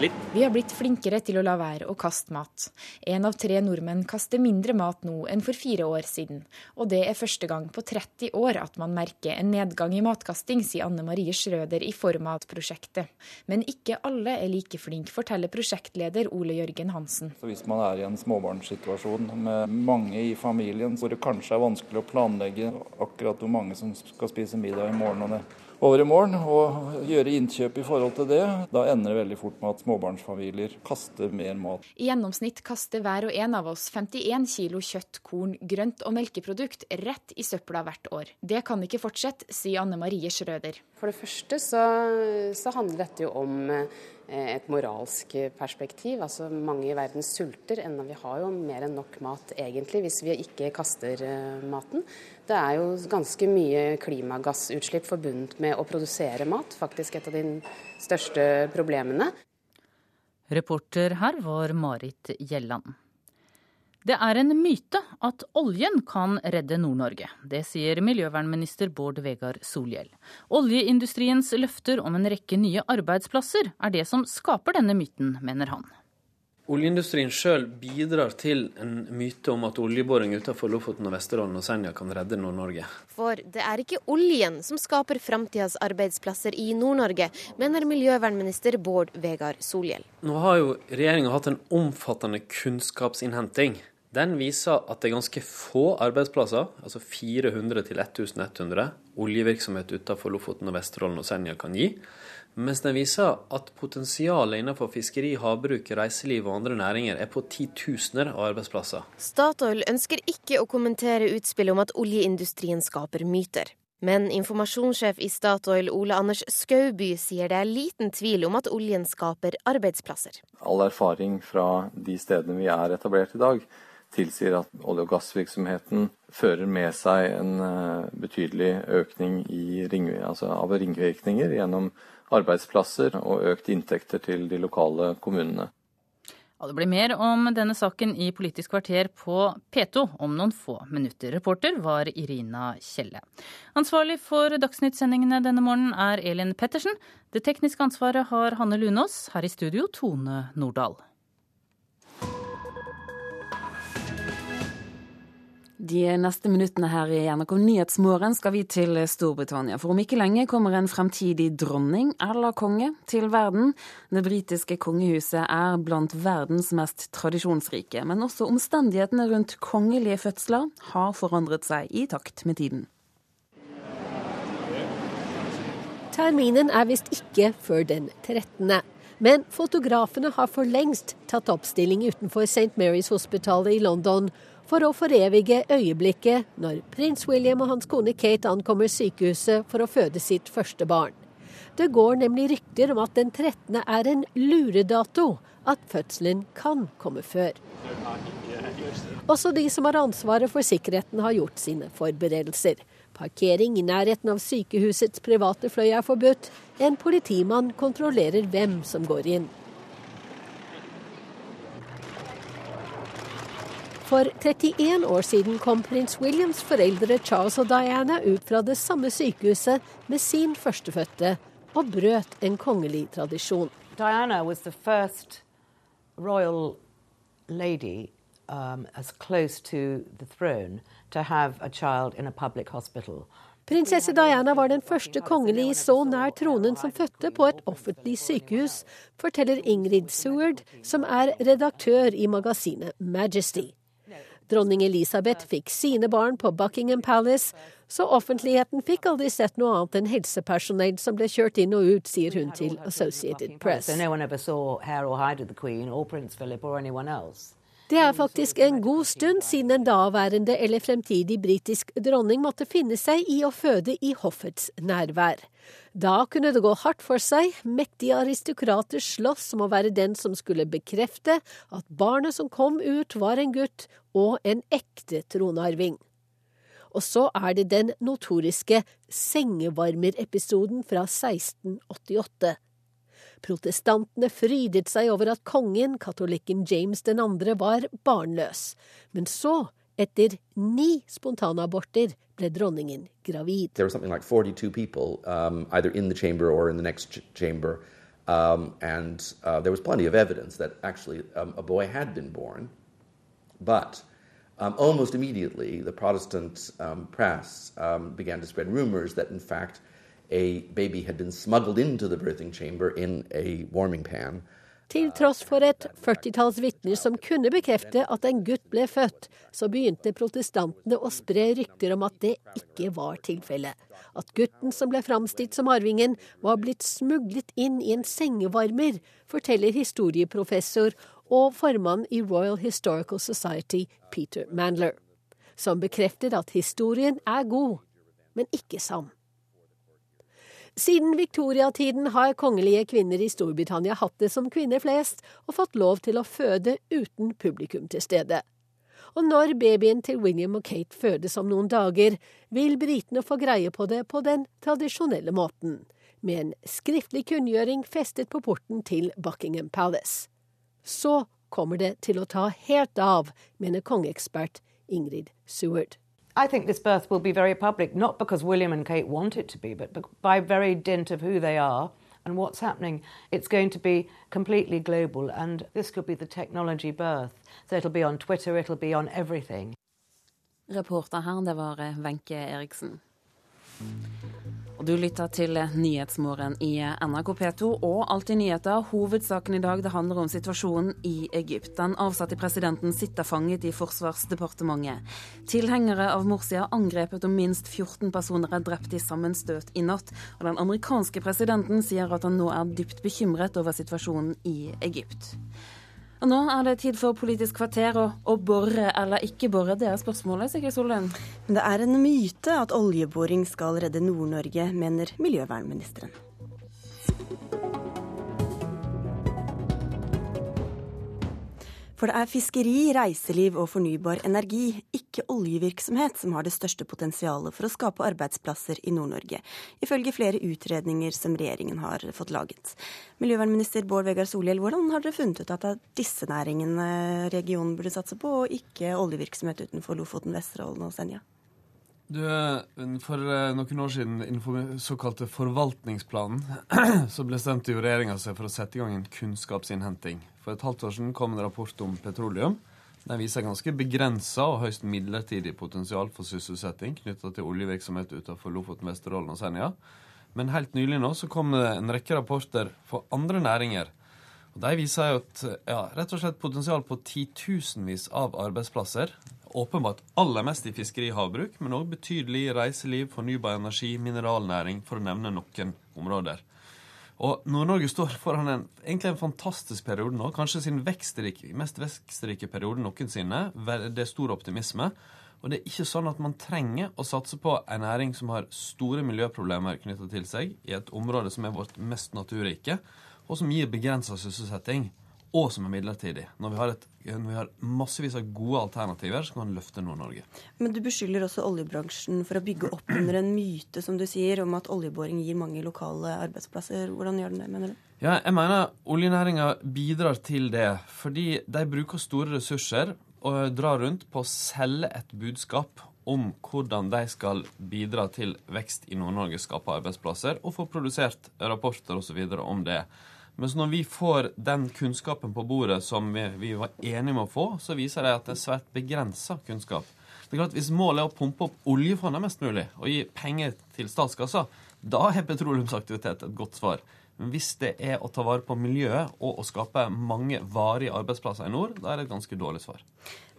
litt. Vi har blitt flinkere til å la være å kaste mat. En av tre nordmenn kaster mindre mat nå enn for fire år siden. Og det er første gang på 30 år at man merker en nedgang i matkasting, sier Anne Marie Schrøder i Format-prosjektet. Men ikke alle er like flinke, forteller prosjektleder Ole Jørgen Hansen. Så hvis man er i en småbarnssituasjon med mange i familien, hvor det kanskje er vanskelig å planlegge akkurat hvor mange som skal spise middag i morgen og det over i morgen og gjøre innkjøp i forhold til det, da ender det veldig fort med at småbarnsfamilier kaster mer mat. I gjennomsnitt kaster hver og en av oss 51 kilo kjøtt, korn, grønt og melkeprodukt rett i søpla hvert år. Det kan ikke fortsette, sier Anne Marie Schrøder. For det første så, så handler dette jo om Eh, et moralsk perspektiv. Altså Mange i verden sulter ennå. Vi har jo mer enn nok mat egentlig, hvis vi ikke kaster eh, maten. Det er jo ganske mye klimagassutslipp forbundet med å produsere mat. Faktisk et av de største problemene. Reporter her var Marit Gjelland. Det er en myte at oljen kan redde Nord-Norge. Det sier miljøvernminister Bård Vegar Solhjell. Oljeindustriens løfter om en rekke nye arbeidsplasser er det som skaper denne myten, mener han. Oljeindustrien sjøl bidrar til en myte om at oljeboring utenfor Lofoten og Vesterålen og Senja kan redde Nord-Norge. For det er ikke oljen som skaper framtidas arbeidsplasser i Nord-Norge, mener miljøvernminister Bård Vegar Solhjell. Nå har jo regjeringa hatt en omfattende kunnskapsinnhenting den viser at det er ganske få arbeidsplasser, altså 400 til 1100, oljevirksomhet utenfor Lofoten og Vesterålen og Senja kan gi. Mens den viser at potensialet innenfor fiskeri, havbruk, reiseliv og andre næringer er på titusener av arbeidsplasser. Statoil ønsker ikke å kommentere utspillet om at oljeindustrien skaper myter. Men informasjonssjef i Statoil Ole Anders Skauby sier det er liten tvil om at oljen skaper arbeidsplasser. All erfaring fra de stedene vi er etablert i dag, tilsier at olje- og gassvirksomheten fører med seg en eh, betydelig økning ring, altså av ringvirkninger gjennom arbeidsplasser og økt inntekter til de lokale kommunene. Og det blir mer om denne saken i Politisk kvarter på P2 om noen få minutter. Reporter var Irina Kjelle. Ansvarlig for Dagsnytt-sendingene denne morgenen er Elin Pettersen. Det tekniske ansvaret har Hanne Lunås. Her i studio Tone Nordahl. De neste minuttene her i NRK Nyhetsmorgen skal vi til Storbritannia. For om ikke lenge kommer en fremtidig dronning eller konge til verden. Det britiske kongehuset er blant verdens mest tradisjonsrike. Men også omstendighetene rundt kongelige fødsler har forandret seg i takt med tiden. Terminen er visst ikke før den 13. Men fotografene har for lengst tatt oppstilling utenfor St. Mary's Hospital i London for å forevige øyeblikket når prins William og hans kone Kate ankommer sykehuset for å føde sitt første barn. Det går nemlig rykter om at den 13. er en luredato, at fødselen kan komme før. Også de som har ansvaret for sikkerheten har gjort sine forberedelser. Parkering i nærheten av sykehusets private fløy er forbudt. En politimann kontrollerer hvem som går inn. For 31 år siden kom prins Williams foreldre Charles og Diana ut fra det samme sykehuset med sin førstefødte, og brøt en kongelig tradisjon. Diana was the first royal lady um, as close to the throne to have a child in a public hospital. Prinsesse Diana var den første kongelige så nær tronen som fødte på et offentlig sykehus, forteller Ingrid Seward, som er redaktør i magasinet Majesty. Dronning Elisabeth fikk sine barn på Buckingham Palace, så offentligheten fikk aldri sett noe annet enn helsepersonell som ble kjørt inn og ut, sier hun til Associated Press. Det er faktisk en god stund siden en daværende eller fremtidig britisk dronning måtte finne seg i å føde i hoffets nærvær. Da kunne det gå hardt for seg, mektige aristokrater sloss om å være den som skulle bekrefte at barnet som kom ut var en gutt og en ekte tronarving. Og så er det den notoriske sengevarmer-episoden fra 1688. Protestantene frydet seg over at kongen, katolikken James 2., var barnløs. Men så Etter ni ble dronningen gravid. There was something like 42 people, um, either in the chamber or in the next chamber, um, and uh, there was plenty of evidence that actually um, a boy had been born. But um, almost immediately, the Protestant um, press um, began to spread rumors that, in fact, a baby had been smuggled into the birthing chamber in a warming pan. Til tross for et førtitalls vitner som kunne bekrefte at en gutt ble født, så begynte protestantene å spre rykter om at det ikke var tilfellet. At gutten som ble framstilt som arvingen, var blitt smuglet inn i en sengevarmer, forteller historieprofessor og formann i Royal Historical Society, Peter Mandler. Som bekrefter at historien er god, men ikke sann. Siden viktoriatiden har kongelige kvinner i Storbritannia hatt det som kvinner flest, og fått lov til å føde uten publikum til stede. Og når babyen til William og Kate fødes om noen dager, vil britene få greie på det på den tradisjonelle måten, med en skriftlig kunngjøring festet på porten til Buckingham Palace. Så kommer det til å ta helt av, mener kongeekspert Ingrid Seward. I think this birth will be very public, not because William and Kate want it to be, but by very dint of who they are and what's happening. It's going to be completely global, and this could be the technology birth. So it'll be on Twitter, it'll be on everything. Reporter her, det var eh, Wenche Eriksen. Du lytter til Nyhetsmorgen i NRK P2 og Alltid nyheter. Hovedsaken i dag det handler om situasjonen i Egypt. Den avsatte presidenten sitter fanget i Forsvarsdepartementet. Tilhengere av Morsi har angrepet og minst 14 personer er drept i sammenstøt i natt. Og den amerikanske presidenten sier at han nå er dypt bekymret over situasjonen i Egypt. Og nå er det tid for Politisk kvarter, og å bore eller ikke bore, det er spørsmålet, Sigrid Sollund. Men det er en myte at oljeboring skal redde Nord-Norge, mener miljøvernministeren. For det er fiskeri, reiseliv og fornybar energi, ikke oljevirksomhet, som har det største potensialet for å skape arbeidsplasser i Nord-Norge, ifølge flere utredninger som regjeringen har fått laget. Miljøvernminister Bård Vegar Solhjell, hvordan har dere funnet ut at det er disse næringene regionen burde satse på, og ikke oljevirksomhet utenfor Lofoten, Vesterålen og Senja? Du, For eh, noen år siden, innenfor såkalte forvaltningsplanen, <clears throat> så bestemte jo regjeringa seg for å sette i gang en kunnskapsinnhenting. For et halvt år siden kom en rapport om petroleum. Den viser ganske begrensa og høyst midlertidig potensial for sysselsetting knytta til oljevirksomhet utenfor Lofoten, Vesterålen og Senja. Men helt nylig nå så kom det en rekke rapporter for andre næringer. Og De viser jo et ja, rett og slett potensial på titusenvis av arbeidsplasser åpenbart aller mest i fiskeri og havbruk, men òg betydelig reiseliv, fornybar energi, mineralnæring, for å nevne noen områder. Og Nord-Norge står foran en, egentlig en fantastisk periode nå, kanskje sin vekstrike, mest vekstrike periode noensinne. Det er stor optimisme. Og det er ikke sånn at man trenger å satse på en næring som har store miljøproblemer knytta til seg, i et område som er vårt mest naturrike, og som gir begrensa sysselsetting og som er midlertidig. Når vi har, et, når vi har massevis av gode alternativer, så kan man løfte Nord-Norge. Men du beskylder også oljebransjen for å bygge opp under en myte, som du sier, om at oljeboring gir mange lokale arbeidsplasser. Hvordan gjør den det, mener du? Ja, jeg mener oljenæringa bidrar til det, fordi de bruker store ressurser og drar rundt på å selge et budskap om hvordan de skal bidra til vekst i Nord-Norge, skape arbeidsplasser, og få produsert rapporter osv. om det. Mens når vi får den kunnskapen på bordet som vi, vi var enige med å få, så viser det at det er svært begrensa kunnskap. Det er klart Hvis målet er å pumpe opp oljefondet mest mulig og gi penger til statskassa, da er petroleumsaktivitet et godt svar. Men hvis det er å ta vare på miljøet og å skape mange varige arbeidsplasser i nord, da er det et ganske dårlig svar.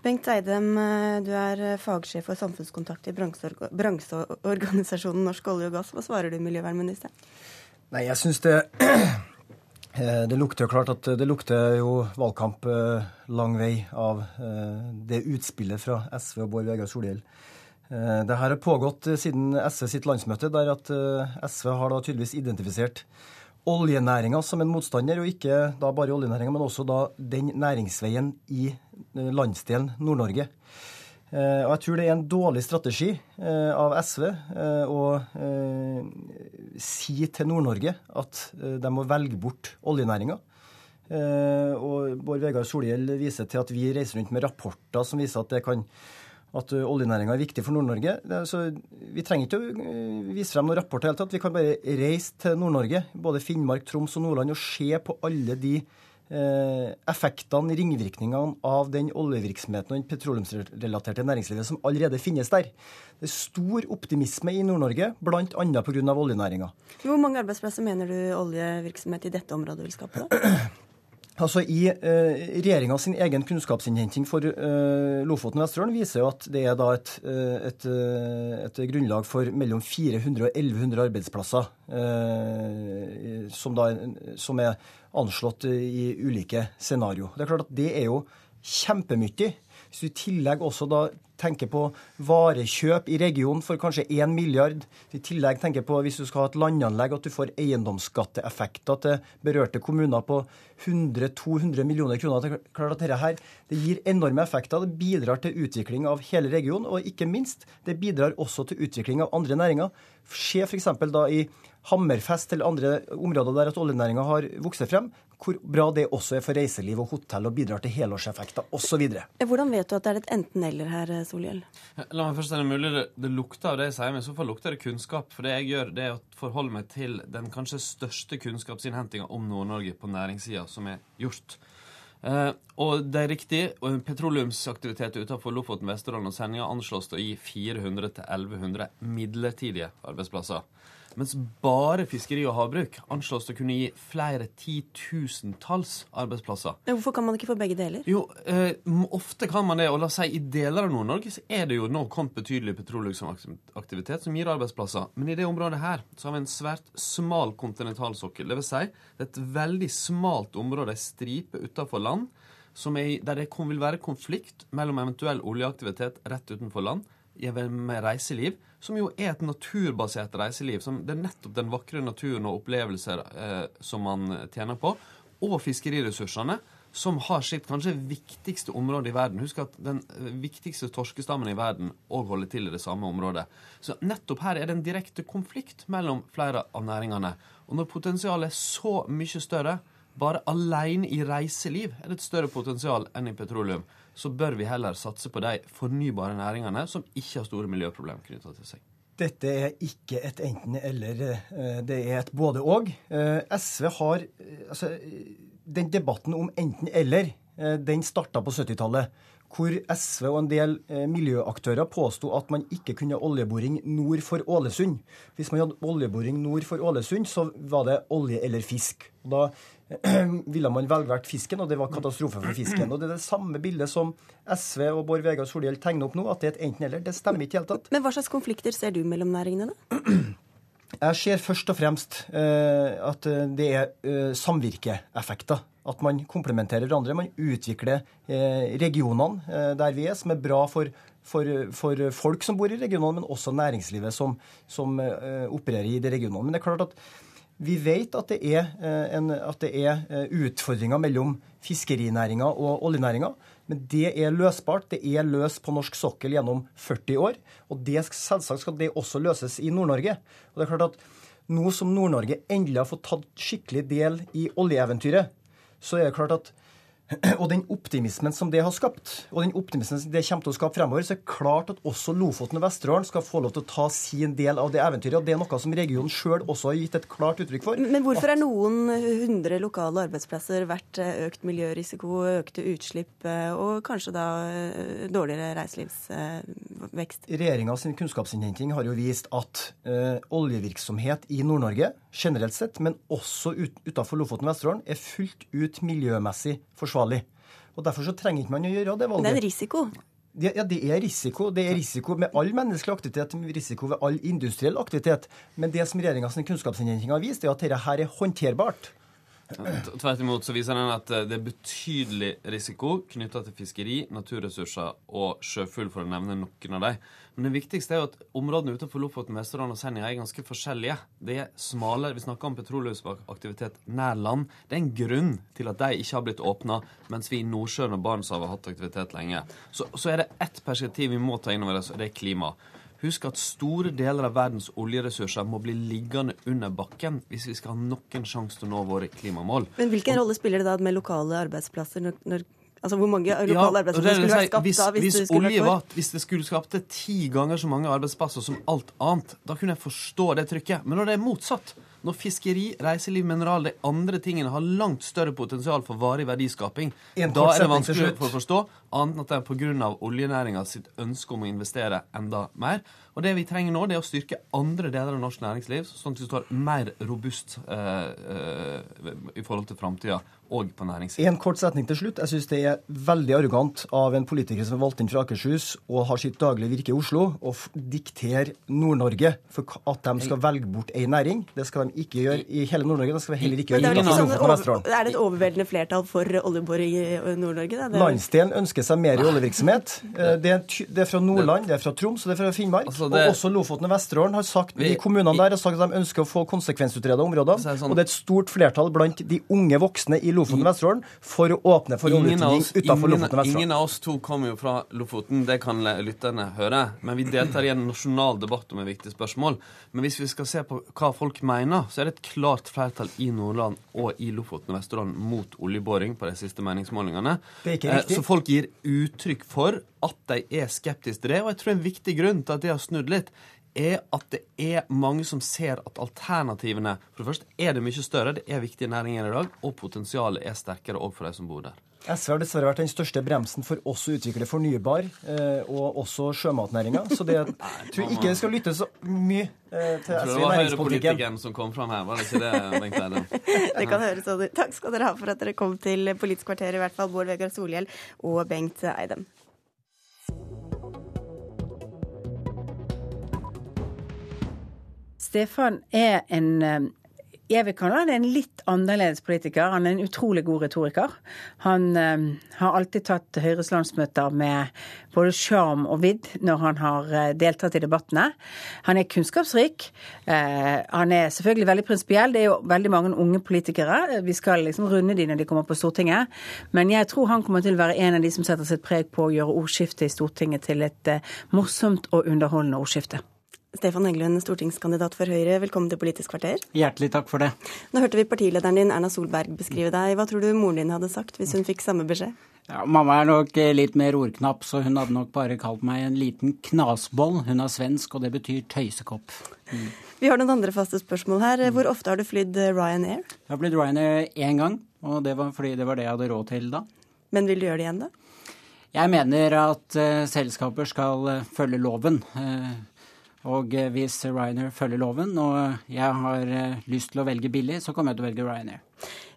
Bengt Eidem, du er fagsjef for samfunnskontakt i bransjeorganisasjonen Norsk olje og gass. Hva svarer du miljøvernministeren? Nei, jeg synes det det lukter jo klart at det lukter jo valgkamp eh, lang vei av eh, det utspillet fra SV og Bård Vegar Solhjell. Det her har pågått siden SV sitt landsmøte, der at SV har da tydeligvis identifisert oljenæringa som en motstander, og ikke da bare oljenæringa, men også da den næringsveien i landsdelen Nord-Norge. Og jeg tror det er en dårlig strategi av SV å si til Nord-Norge at eh, de må velge bort oljenæringa. Eh, og Bård Vegar Solhjell viser til at vi reiser rundt med rapporter som viser at det kan at oljenæringa er viktig for Nord-Norge. Så Vi trenger ikke å vise frem noen rapport. Vi kan bare reise til Nord-Norge, både Finnmark, Troms og Nordland, og se på alle de Eh, effektene, ringvirkningene av den oljevirksomheten og den petroleumsrelaterte næringslivet som allerede finnes der. Det er stor optimisme i Nord-Norge, bl.a. pga. oljenæringa. Hvor mange arbeidsplasser mener du oljevirksomhet i dette området vil skape? Altså, I eh, regjeringa sin egen kunnskapsinnhenting for eh, Lofoten og Vesterålen viser jo at det er da et, eh, et, eh, et, grunnlag for mellom 400 og 1100 arbeidsplasser eh, som, da, som, er anslått i ulike scenario. Det er klart at det er jo kjempemye. Hvis du i tillegg også da tenker på varekjøp i regionen for kanskje 1 milliard, i tillegg tenker på hvis du skal ha et landanlegg, at du får eiendomsskatteeffekter til berørte kommuner på 100-200 millioner kroner. Det klart at dette her, det gir enorme effekter. Det bidrar til utvikling av hele regionen, og ikke minst, det bidrar også til utvikling av andre næringer. Se f.eks. da i Hammerfest eller andre områder der at oljenæringa har vokst frem, hvor bra det også er for reiseliv og hotell og bidrar til helårseffekter osv. Hvordan vet du at det er et enten-eller her, Solhjell? La meg først si det mulig det, det, lukter av det jeg sier, men i så fall lukter det kunnskap. For det jeg gjør, det er å forholde meg til den kanskje største kunnskapsinnhentinga om Nord-Norge på næringssida som er gjort. Uh, og det er riktig, og petroleumsaktivitet utenfor Lofoten, Vesterålen og Senja anslås til å gi 400-1100 midlertidige arbeidsplasser. Mens bare fiskeri og havbruk anslås til å kunne gi flere titusentalls arbeidsplasser. Hvorfor kan man ikke få begge deler? Jo, eh, Ofte kan man det. Og la oss si i deler av Nord-Norge så er det jo nå kommet betydelig petroleumsaktivitet som gir arbeidsplasser. Men i det området her så har vi en svært smal kontinentalsokkel. Det vil si, det er et veldig smalt område, ei stripe utafor land, er, der det vil være konflikt mellom eventuell oljeaktivitet rett utenfor land med reiseliv, som jo er et naturbasert reiseliv. Som det er nettopp den vakre naturen og opplevelser eh, som man tjener på. Og fiskeriressursene, som har sitt kanskje viktigste område i verden. Husk at den eh, viktigste torskestammen i verden òg holder til i det samme området. Så nettopp her er det en direkte konflikt mellom flere av næringene. Og når potensialet er så mye større, bare alene i reiseliv er det et større potensial enn i petroleum så bør vi heller satse på de fornybare næringene som ikke har store miljøproblemer knytta til seg. Dette er ikke et enten-eller, eh, det er et både-og. Eh, SV har eh, altså, Den debatten om enten-eller, den starta på 70-tallet. Hvor SV og en del miljøaktører påsto at man ikke kunne oljeboring nord for Ålesund. Hvis man hadde oljeboring nord for Ålesund, så var det olje eller fisk. Og da <clears throat> ville man velge vært fisken, og det var katastrofe for fisken. Og Det er det samme bildet som SV og Bård Vegar Solhjell tegner opp nå, at det er et enten-eller. Det stemmer ikke i det hele tatt. Men hva slags konflikter ser du mellom næringene, da? <clears throat> Jeg ser først og fremst eh, at eh, det er eh, samvirkeeffekter. At man komplementerer hverandre. Man utvikler regionene der vi er, som er bra for, for, for, folk som bor i regionene, men også næringslivet som, som opererer i de regionene. Men det er klart at vi vet at det er, eh, en, at det er eh, utfordringer mellom fiskerinæringa og oljenæringa. Men det er løsbart. Det er løst på norsk sokkel gjennom 40 år. Og det, selvsagt skal det også løses i Nord-Norge. Og det er klart at Nå som Nord-Norge endelig har fått tatt skikkelig del i oljeeventyret, så er det klart at <clears throat> og den optimismen som det har skapt, og den optimismen som det kommer til å skape fremover, så er det klart at også Lofoten og Vesterålen skal få lov til å ta sin del av det eventyret. og Det er noe som regionen sjøl også har gitt et klart uttrykk for. Men hvorfor er noen hundre lokale arbeidsplasser verdt eh, økt miljørisiko, økte utslipp eh, og kanskje da dårligere dårligere reiselivsvekst? Regjeringa sin kunnskapsinnhenting har jo vist at uh, oljevirksomhet i Nord-Norge generelt sett, men også ut, utenfor Lofoten og Vesterålen, er fullt ut miljømessig forsvarlig. Og Derfor så trenger ikke man å gjøre det valget. Men det er en risiko? Ja, det er risiko. Det er risiko med all menneskelig aktivitet, risiko ved all industriell aktivitet. Men det som regjeringas kunnskapsinnhenting har vist, er at dette her er håndterbart. Tvert imot så viser den at eh, det er betydelig risiko knytta til fiskeri, naturressurser og sjøfugl, for å nevne noen av dem. Men det viktigste er jo at områdene utenfor Lofoten, Vesterålen og Senja er ganske forskjellige. Det er smale. Vi snakker om petroleumsaktivitet nær land. Det er en grunn til at de ikke har blitt åpna, mens vi i Nordsjøen og Barentshavet har hatt aktivitet lenge. Så, så er det ett perspektiv vi må ta inn over oss, og det er klima. Husk at store deler av verdens oljeressurser må bli liggende under bakken hvis vi skal ha noen sjanse til å nå våre klimamål. Men hvilken rolle spiller det da med lokale arbeidsplasser når, når Altså hvor mange lokale ja, arbeidsplasser skulle vært skapt hvis, da hvis, hvis det skulle vært hvis det skulle skapte ti ganger så mange arbeidsplasser som alt annet, da kunne jeg forstå det trykket. Men når det er motsatt, når fiskeri, reiseliv, mineral, de andre tingene har langt større potensial for varig verdiskaping, da er det vanskelig for å forstå, annet enn at det er pga. oljenæringa sitt ønske om å investere enda mer. Og det vi trenger nå, det er å styrke andre deler av norsk næringsliv, sånn at vi står mer robust eh, eh, i forhold til framtida og på næringssiden. En kort setning til slutt. Jeg syns det er veldig arrogant av en politiker som er valgt inn fra Akershus og har sitt daglige virke i Oslo, å diktere Nord-Norge for at de skal velge bort ei næring. Det skal de ikke gjøre i hele Nord-Norge. Det skal de heller ikke gjøre i Lofoten og Vesterålen. Er det et overveldende flertall for oljeboring i Nord-Norge? Landsdelen ønsker seg mer i oljevirksomhet. <laughs> Eh, det er, det er, fra Nordland, det er fra Troms og det er fra Finnmark. Altså det... Og også Lofoten og Vesterålen har sagt, vi, de kommunene der har sagt at de ønsker å få konsekvensutreda områder. Sånn... Og det er et stort flertall blant de unge voksne i Lofoten og Vesterålen for å åpne for oljeutvinning utenfor Lofoten og Vesterålen. Ingen av oss to kommer jo fra Lofoten, det kan lytterne høre. Men vi deltar i en nasjonal debatt om et viktig spørsmål. Men hvis vi skal se på hva folk mener, så er det et klart flertall i Nordland og i Lofoten og Vesterålen mot oljeboring på de siste meningsmålingene. Det er ikke riktig. Eh, så folk gir uttrykk for at de er skeptiske til det. Og jeg tror en viktig grunn til at de har snudd litt, er at det er mange som ser at alternativene For det første er det mye større, det er viktige næringer i dag, og potensialet er sterkere òg for de som bor der. SV har dessverre vært den største bremsen for oss å utvikle fornybar, eh, og også sjømatnæringa. Så det, jeg tror ikke det skal lytte så mye eh, til SV i næringspolitikken. Det var høyrepolitikken som kom fram her, var det ikke det, Bengt Eide? <laughs> det kan høres sånn ut. Takk skal dere ha for at dere kom til Politisk kvarter, i hvert fall Bård Vegar Solhjell og Bengt Eidem. Stefan er en eh, jeg vil kalle han en litt annerledes politiker. Han er en utrolig god retoriker. Han uh, har alltid tatt Høyres landsmøter med både sjarm og vidd når han har uh, deltatt i debattene. Han er kunnskapsrik. Uh, han er selvfølgelig veldig prinsipiell. Det er jo veldig mange unge politikere. Vi skal liksom runde de når de kommer på Stortinget. Men jeg tror han kommer til å være en av de som setter sitt preg på å gjøre ordskiftet i Stortinget til et morsomt og underholdende ordskifte. Stefan Heggelund, stortingskandidat for Høyre, velkommen til Politisk kvarter. Hjertelig takk for det. Nå hørte vi partilederen din, Erna Solberg, beskrive deg. Hva tror du moren din hadde sagt hvis hun fikk samme beskjed? Ja, mamma er nok eh, litt mer ordknapp, så hun hadde nok bare kalt meg en liten knasboll. Hun er svensk, og det betyr tøysekopp. Mm. Vi har noen andre faste spørsmål her. Hvor ofte har du flydd Ryanair? Jeg har flydd Ryanair én gang, og det var fordi det var det jeg hadde råd til da. Men vil du gjøre det igjen, da? Jeg mener at uh, selskaper skal uh, følge loven. Uh, og eh, hvis Ryanair følger loven, og jeg har eh, lyst til å velge billig, så kommer jeg til å velge Ryanair.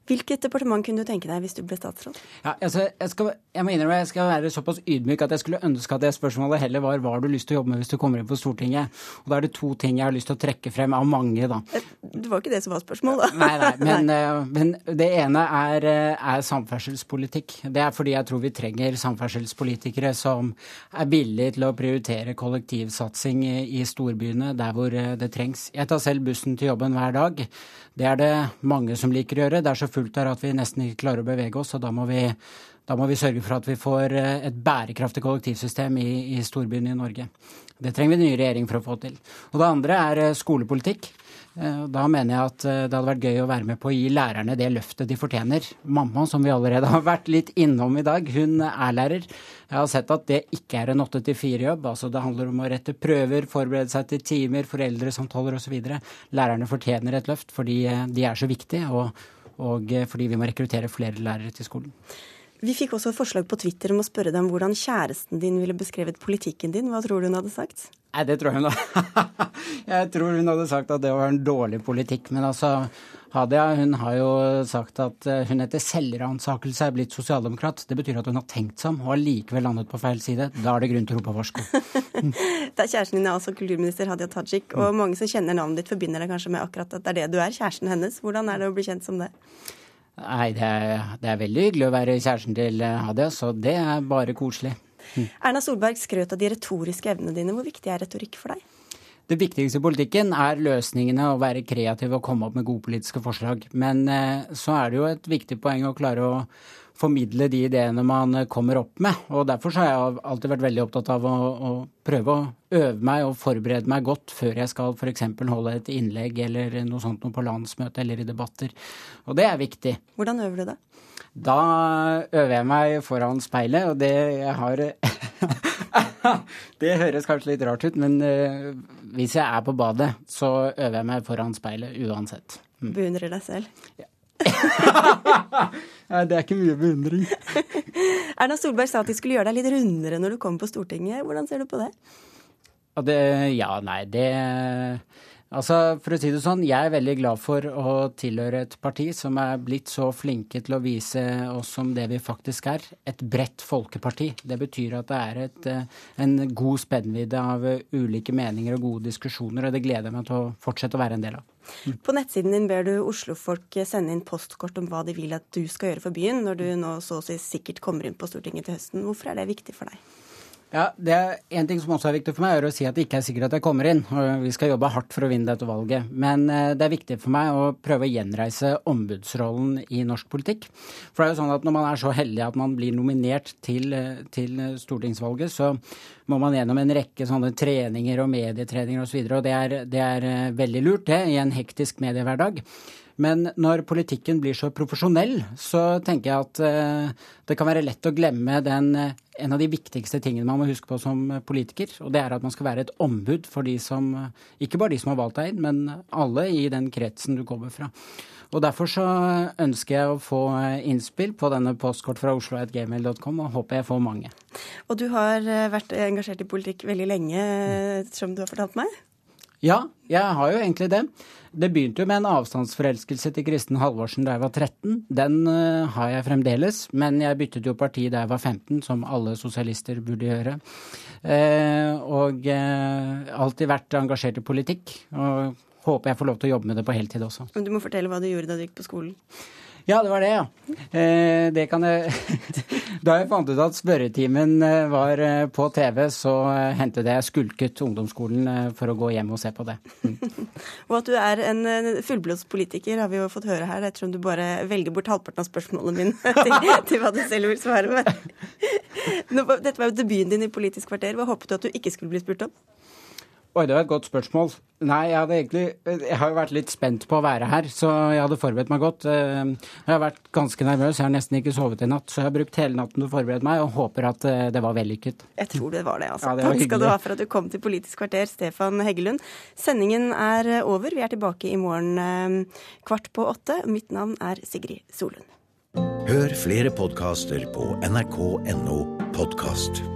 Hvilket departement kunne du tenke deg hvis du ble statsråd? Ja, altså, jeg, skal, jeg må innrømme jeg skal være såpass ydmyk at jeg skulle ønske at det spørsmålet heller var hva har du lyst til å jobbe med hvis du kommer inn på Stortinget. Og da er det to ting jeg har lyst til å trekke frem av mange, da. Eh, det var ikke det som var spørsmålet, da. Nei, nei, men, nei. <laughs> men det ene er, er, samferdselspolitikk. Det er fordi jeg tror vi trenger samferdselspolitikere som er villige til å prioritere kollektivsatsing i storbyene der hvor det trengs. Jeg tar selv bussen til jobben hver dag. Det er det mange som liker å gjøre. Det er så fullt her at vi nesten ikke klarer å bevege oss, og da må vi, da må vi sørge for at vi får eh, et bærekraftig kollektivsystem i, i storbyene i Norge. Det trenger vi en ny regjering for å få til. Og det andre er eh, skolepolitikk. Eh, da mener jeg at det hadde vært gøy å være med på å gi lærerne det løftet de fortjener. Mamma, som vi allerede <laughs> har vært litt innom i dag, hun er lærer. Jeg har sett at det ikke er en åtte til fire-jobb. Altså det handler om å rette prøver, forberede seg til timer, foreldresamtaler osv. Lærerne fortjener et løft fordi de er så viktige. og og eh, fordi vi må rekruttere flere lærere til skolen. Vi fikk også et forslag på Twitter om å spørre deg om hvordan kjæresten din ville beskrevet politikken din. Hva tror du hun hadde sagt? Nei, det tror jeg hun hadde <laughs> Jeg tror hun hadde sagt at det var en dårlig politikk. Men altså, Hadia hun har jo sagt at eh, hun etter selvransakelse er blitt sosialdemokrat. Det betyr at hun har tenkt seg om og har likevel landet på feil side. Da er det grunn til å rope varsko. <laughs> det er kjæresten din er altså kulturminister Hadia Tajik, og mm. mange som kjenner navnet ditt, forbinder deg kanskje med akkurat at det er det du er, kjæresten hennes. Hvordan er det å bli kjent som det? Nei, det er, det er veldig hyggelig å være kjæresten til eh, Hadia, så det er bare koselig. Hm. Erna Solberg skrøt av de retoriske evnene dine. Hvor viktig er retorikk for deg? Det viktigste i politikken er løsningene, å være kreativ og komme opp med gode politiske forslag. Men eh, så er det jo et viktig poeng å klare å formidle de ideene man kommer opp med. Og Derfor har jeg alltid vært veldig opptatt av å, å prøve å øve meg og forberede meg godt før jeg skal f.eks. holde et innlegg eller noe sånt noe på landsmøte eller i debatter. Og det er viktig. Hvordan øver du det? Da øver jeg meg foran speilet, og det jeg har <laughs> Det høres kanskje litt rart ut, men uh, hvis jeg er på badet, så øver jeg meg foran speilet uansett. Mm. Beundrer deg selv? Ja. <laughs> Nei, det er ikke mye beundring. <laughs> Erna Solberg sa at de skulle gjøre deg litt rundere når du kommer på Stortinget. Hvordan ser du på det? det ja, nei, det Altså, For å si det sånn, jeg er veldig glad for å tilhøre et parti som er blitt så flinke til å vise oss som det vi faktisk er. Et bredt folkeparti. Det betyr at det er et, eh, en god spennvidde av ulike meninger og gode diskusjoner, og det gleder jeg meg til å fortsette å være en del av. På nettsiden din ber du Oslo-folk sende inn postkort om hva de vil at du skal gjøre for byen, når du nå så å si sikkert kommer inn på Stortinget til høsten. Hvorfor er det viktig for deg? Ja, det er En ting som også er viktig for meg, er å si at det ikke er sikkert at jeg kommer inn. og Vi skal jobbe hardt for å vinne dette valget. Men eh, det er viktig for meg å prøve å gjenreise ombudsrollen i norsk politikk. For det er jo sånn at når man er så heldig at man blir nominert til, eh, til stortingsvalget, så må man gjennom en rekke sånne treninger og medietreninger osv. Og, så videre, og det er, det er eh, veldig lurt, det, i en hektisk mediehverdag. Men når politikken blir så profesjonell, så tenker jeg at uh, det kan være lett å glemme den, uh, en av de viktigste tingene man må huske på som politiker. Og det er at man skal være et ombud for de som Ikke bare de som har valgt deg inn, men alle i den kretsen du kommer fra. Og Derfor så ønsker jeg å få innspill på denne postkort fra oslo.gmail.com, og håper jeg får mange. Og du har eh, vært engasjert i politikk veldig lenge, som du har fortalt meg? Ja, jeg har jo egentlig det. Det begynte jo med en avstandsforelskelse til Kristin Halvorsen da jeg var 13. Den uh, har jeg fremdeles, men jeg byttet jo parti da jeg var 15, som alle sosialister burde gjøre. Uh, og uh, alltid vært engasjert i politikk. Og håper jeg får lov til å jobbe med det på heltid også. Men Du må fortelle hva du gjorde da du gikk på skolen. Ja, det var det, ja. Eh, det kan jeg <laughs> Da jeg fant ut at spørretimen eh, var eh, på TV, så eh, hentet jeg skulket ungdomsskolen for å gå hjem og se på det. Mm. <laughs> og at du er en fullblodspolitiker, har vi jo fått høre her, ettersom du bare velger bort halvparten av spørsmålene mine <laughs> til, til hva du selv vil svare med. Dette var jo debuten din i Politisk kvarter. Hva håpet du at du ikke skulle bli spurt om? Oi, det var et godt spørsmål. Nei, jeg hadde egentlig Jeg har jo vært litt spent på å være her, så jeg hadde forberedt meg godt. Eh, jeg har vært ganske nervøs, jeg har nesten ikke sovet i natt, så jeg har brukt hele natten til å forberede meg, og håper at eh, det var vellykket. Jeg tror det var det, altså. Ja, det Takk skal du ha for at du kom til Politisk kvarter, Stefan Heggelund. Sendingen er over. Vi er tilbake i morgen eh, kvart på åtte. Mitt navn er Sigrid Solund. Hør flere podkaster på nrk.no podkast.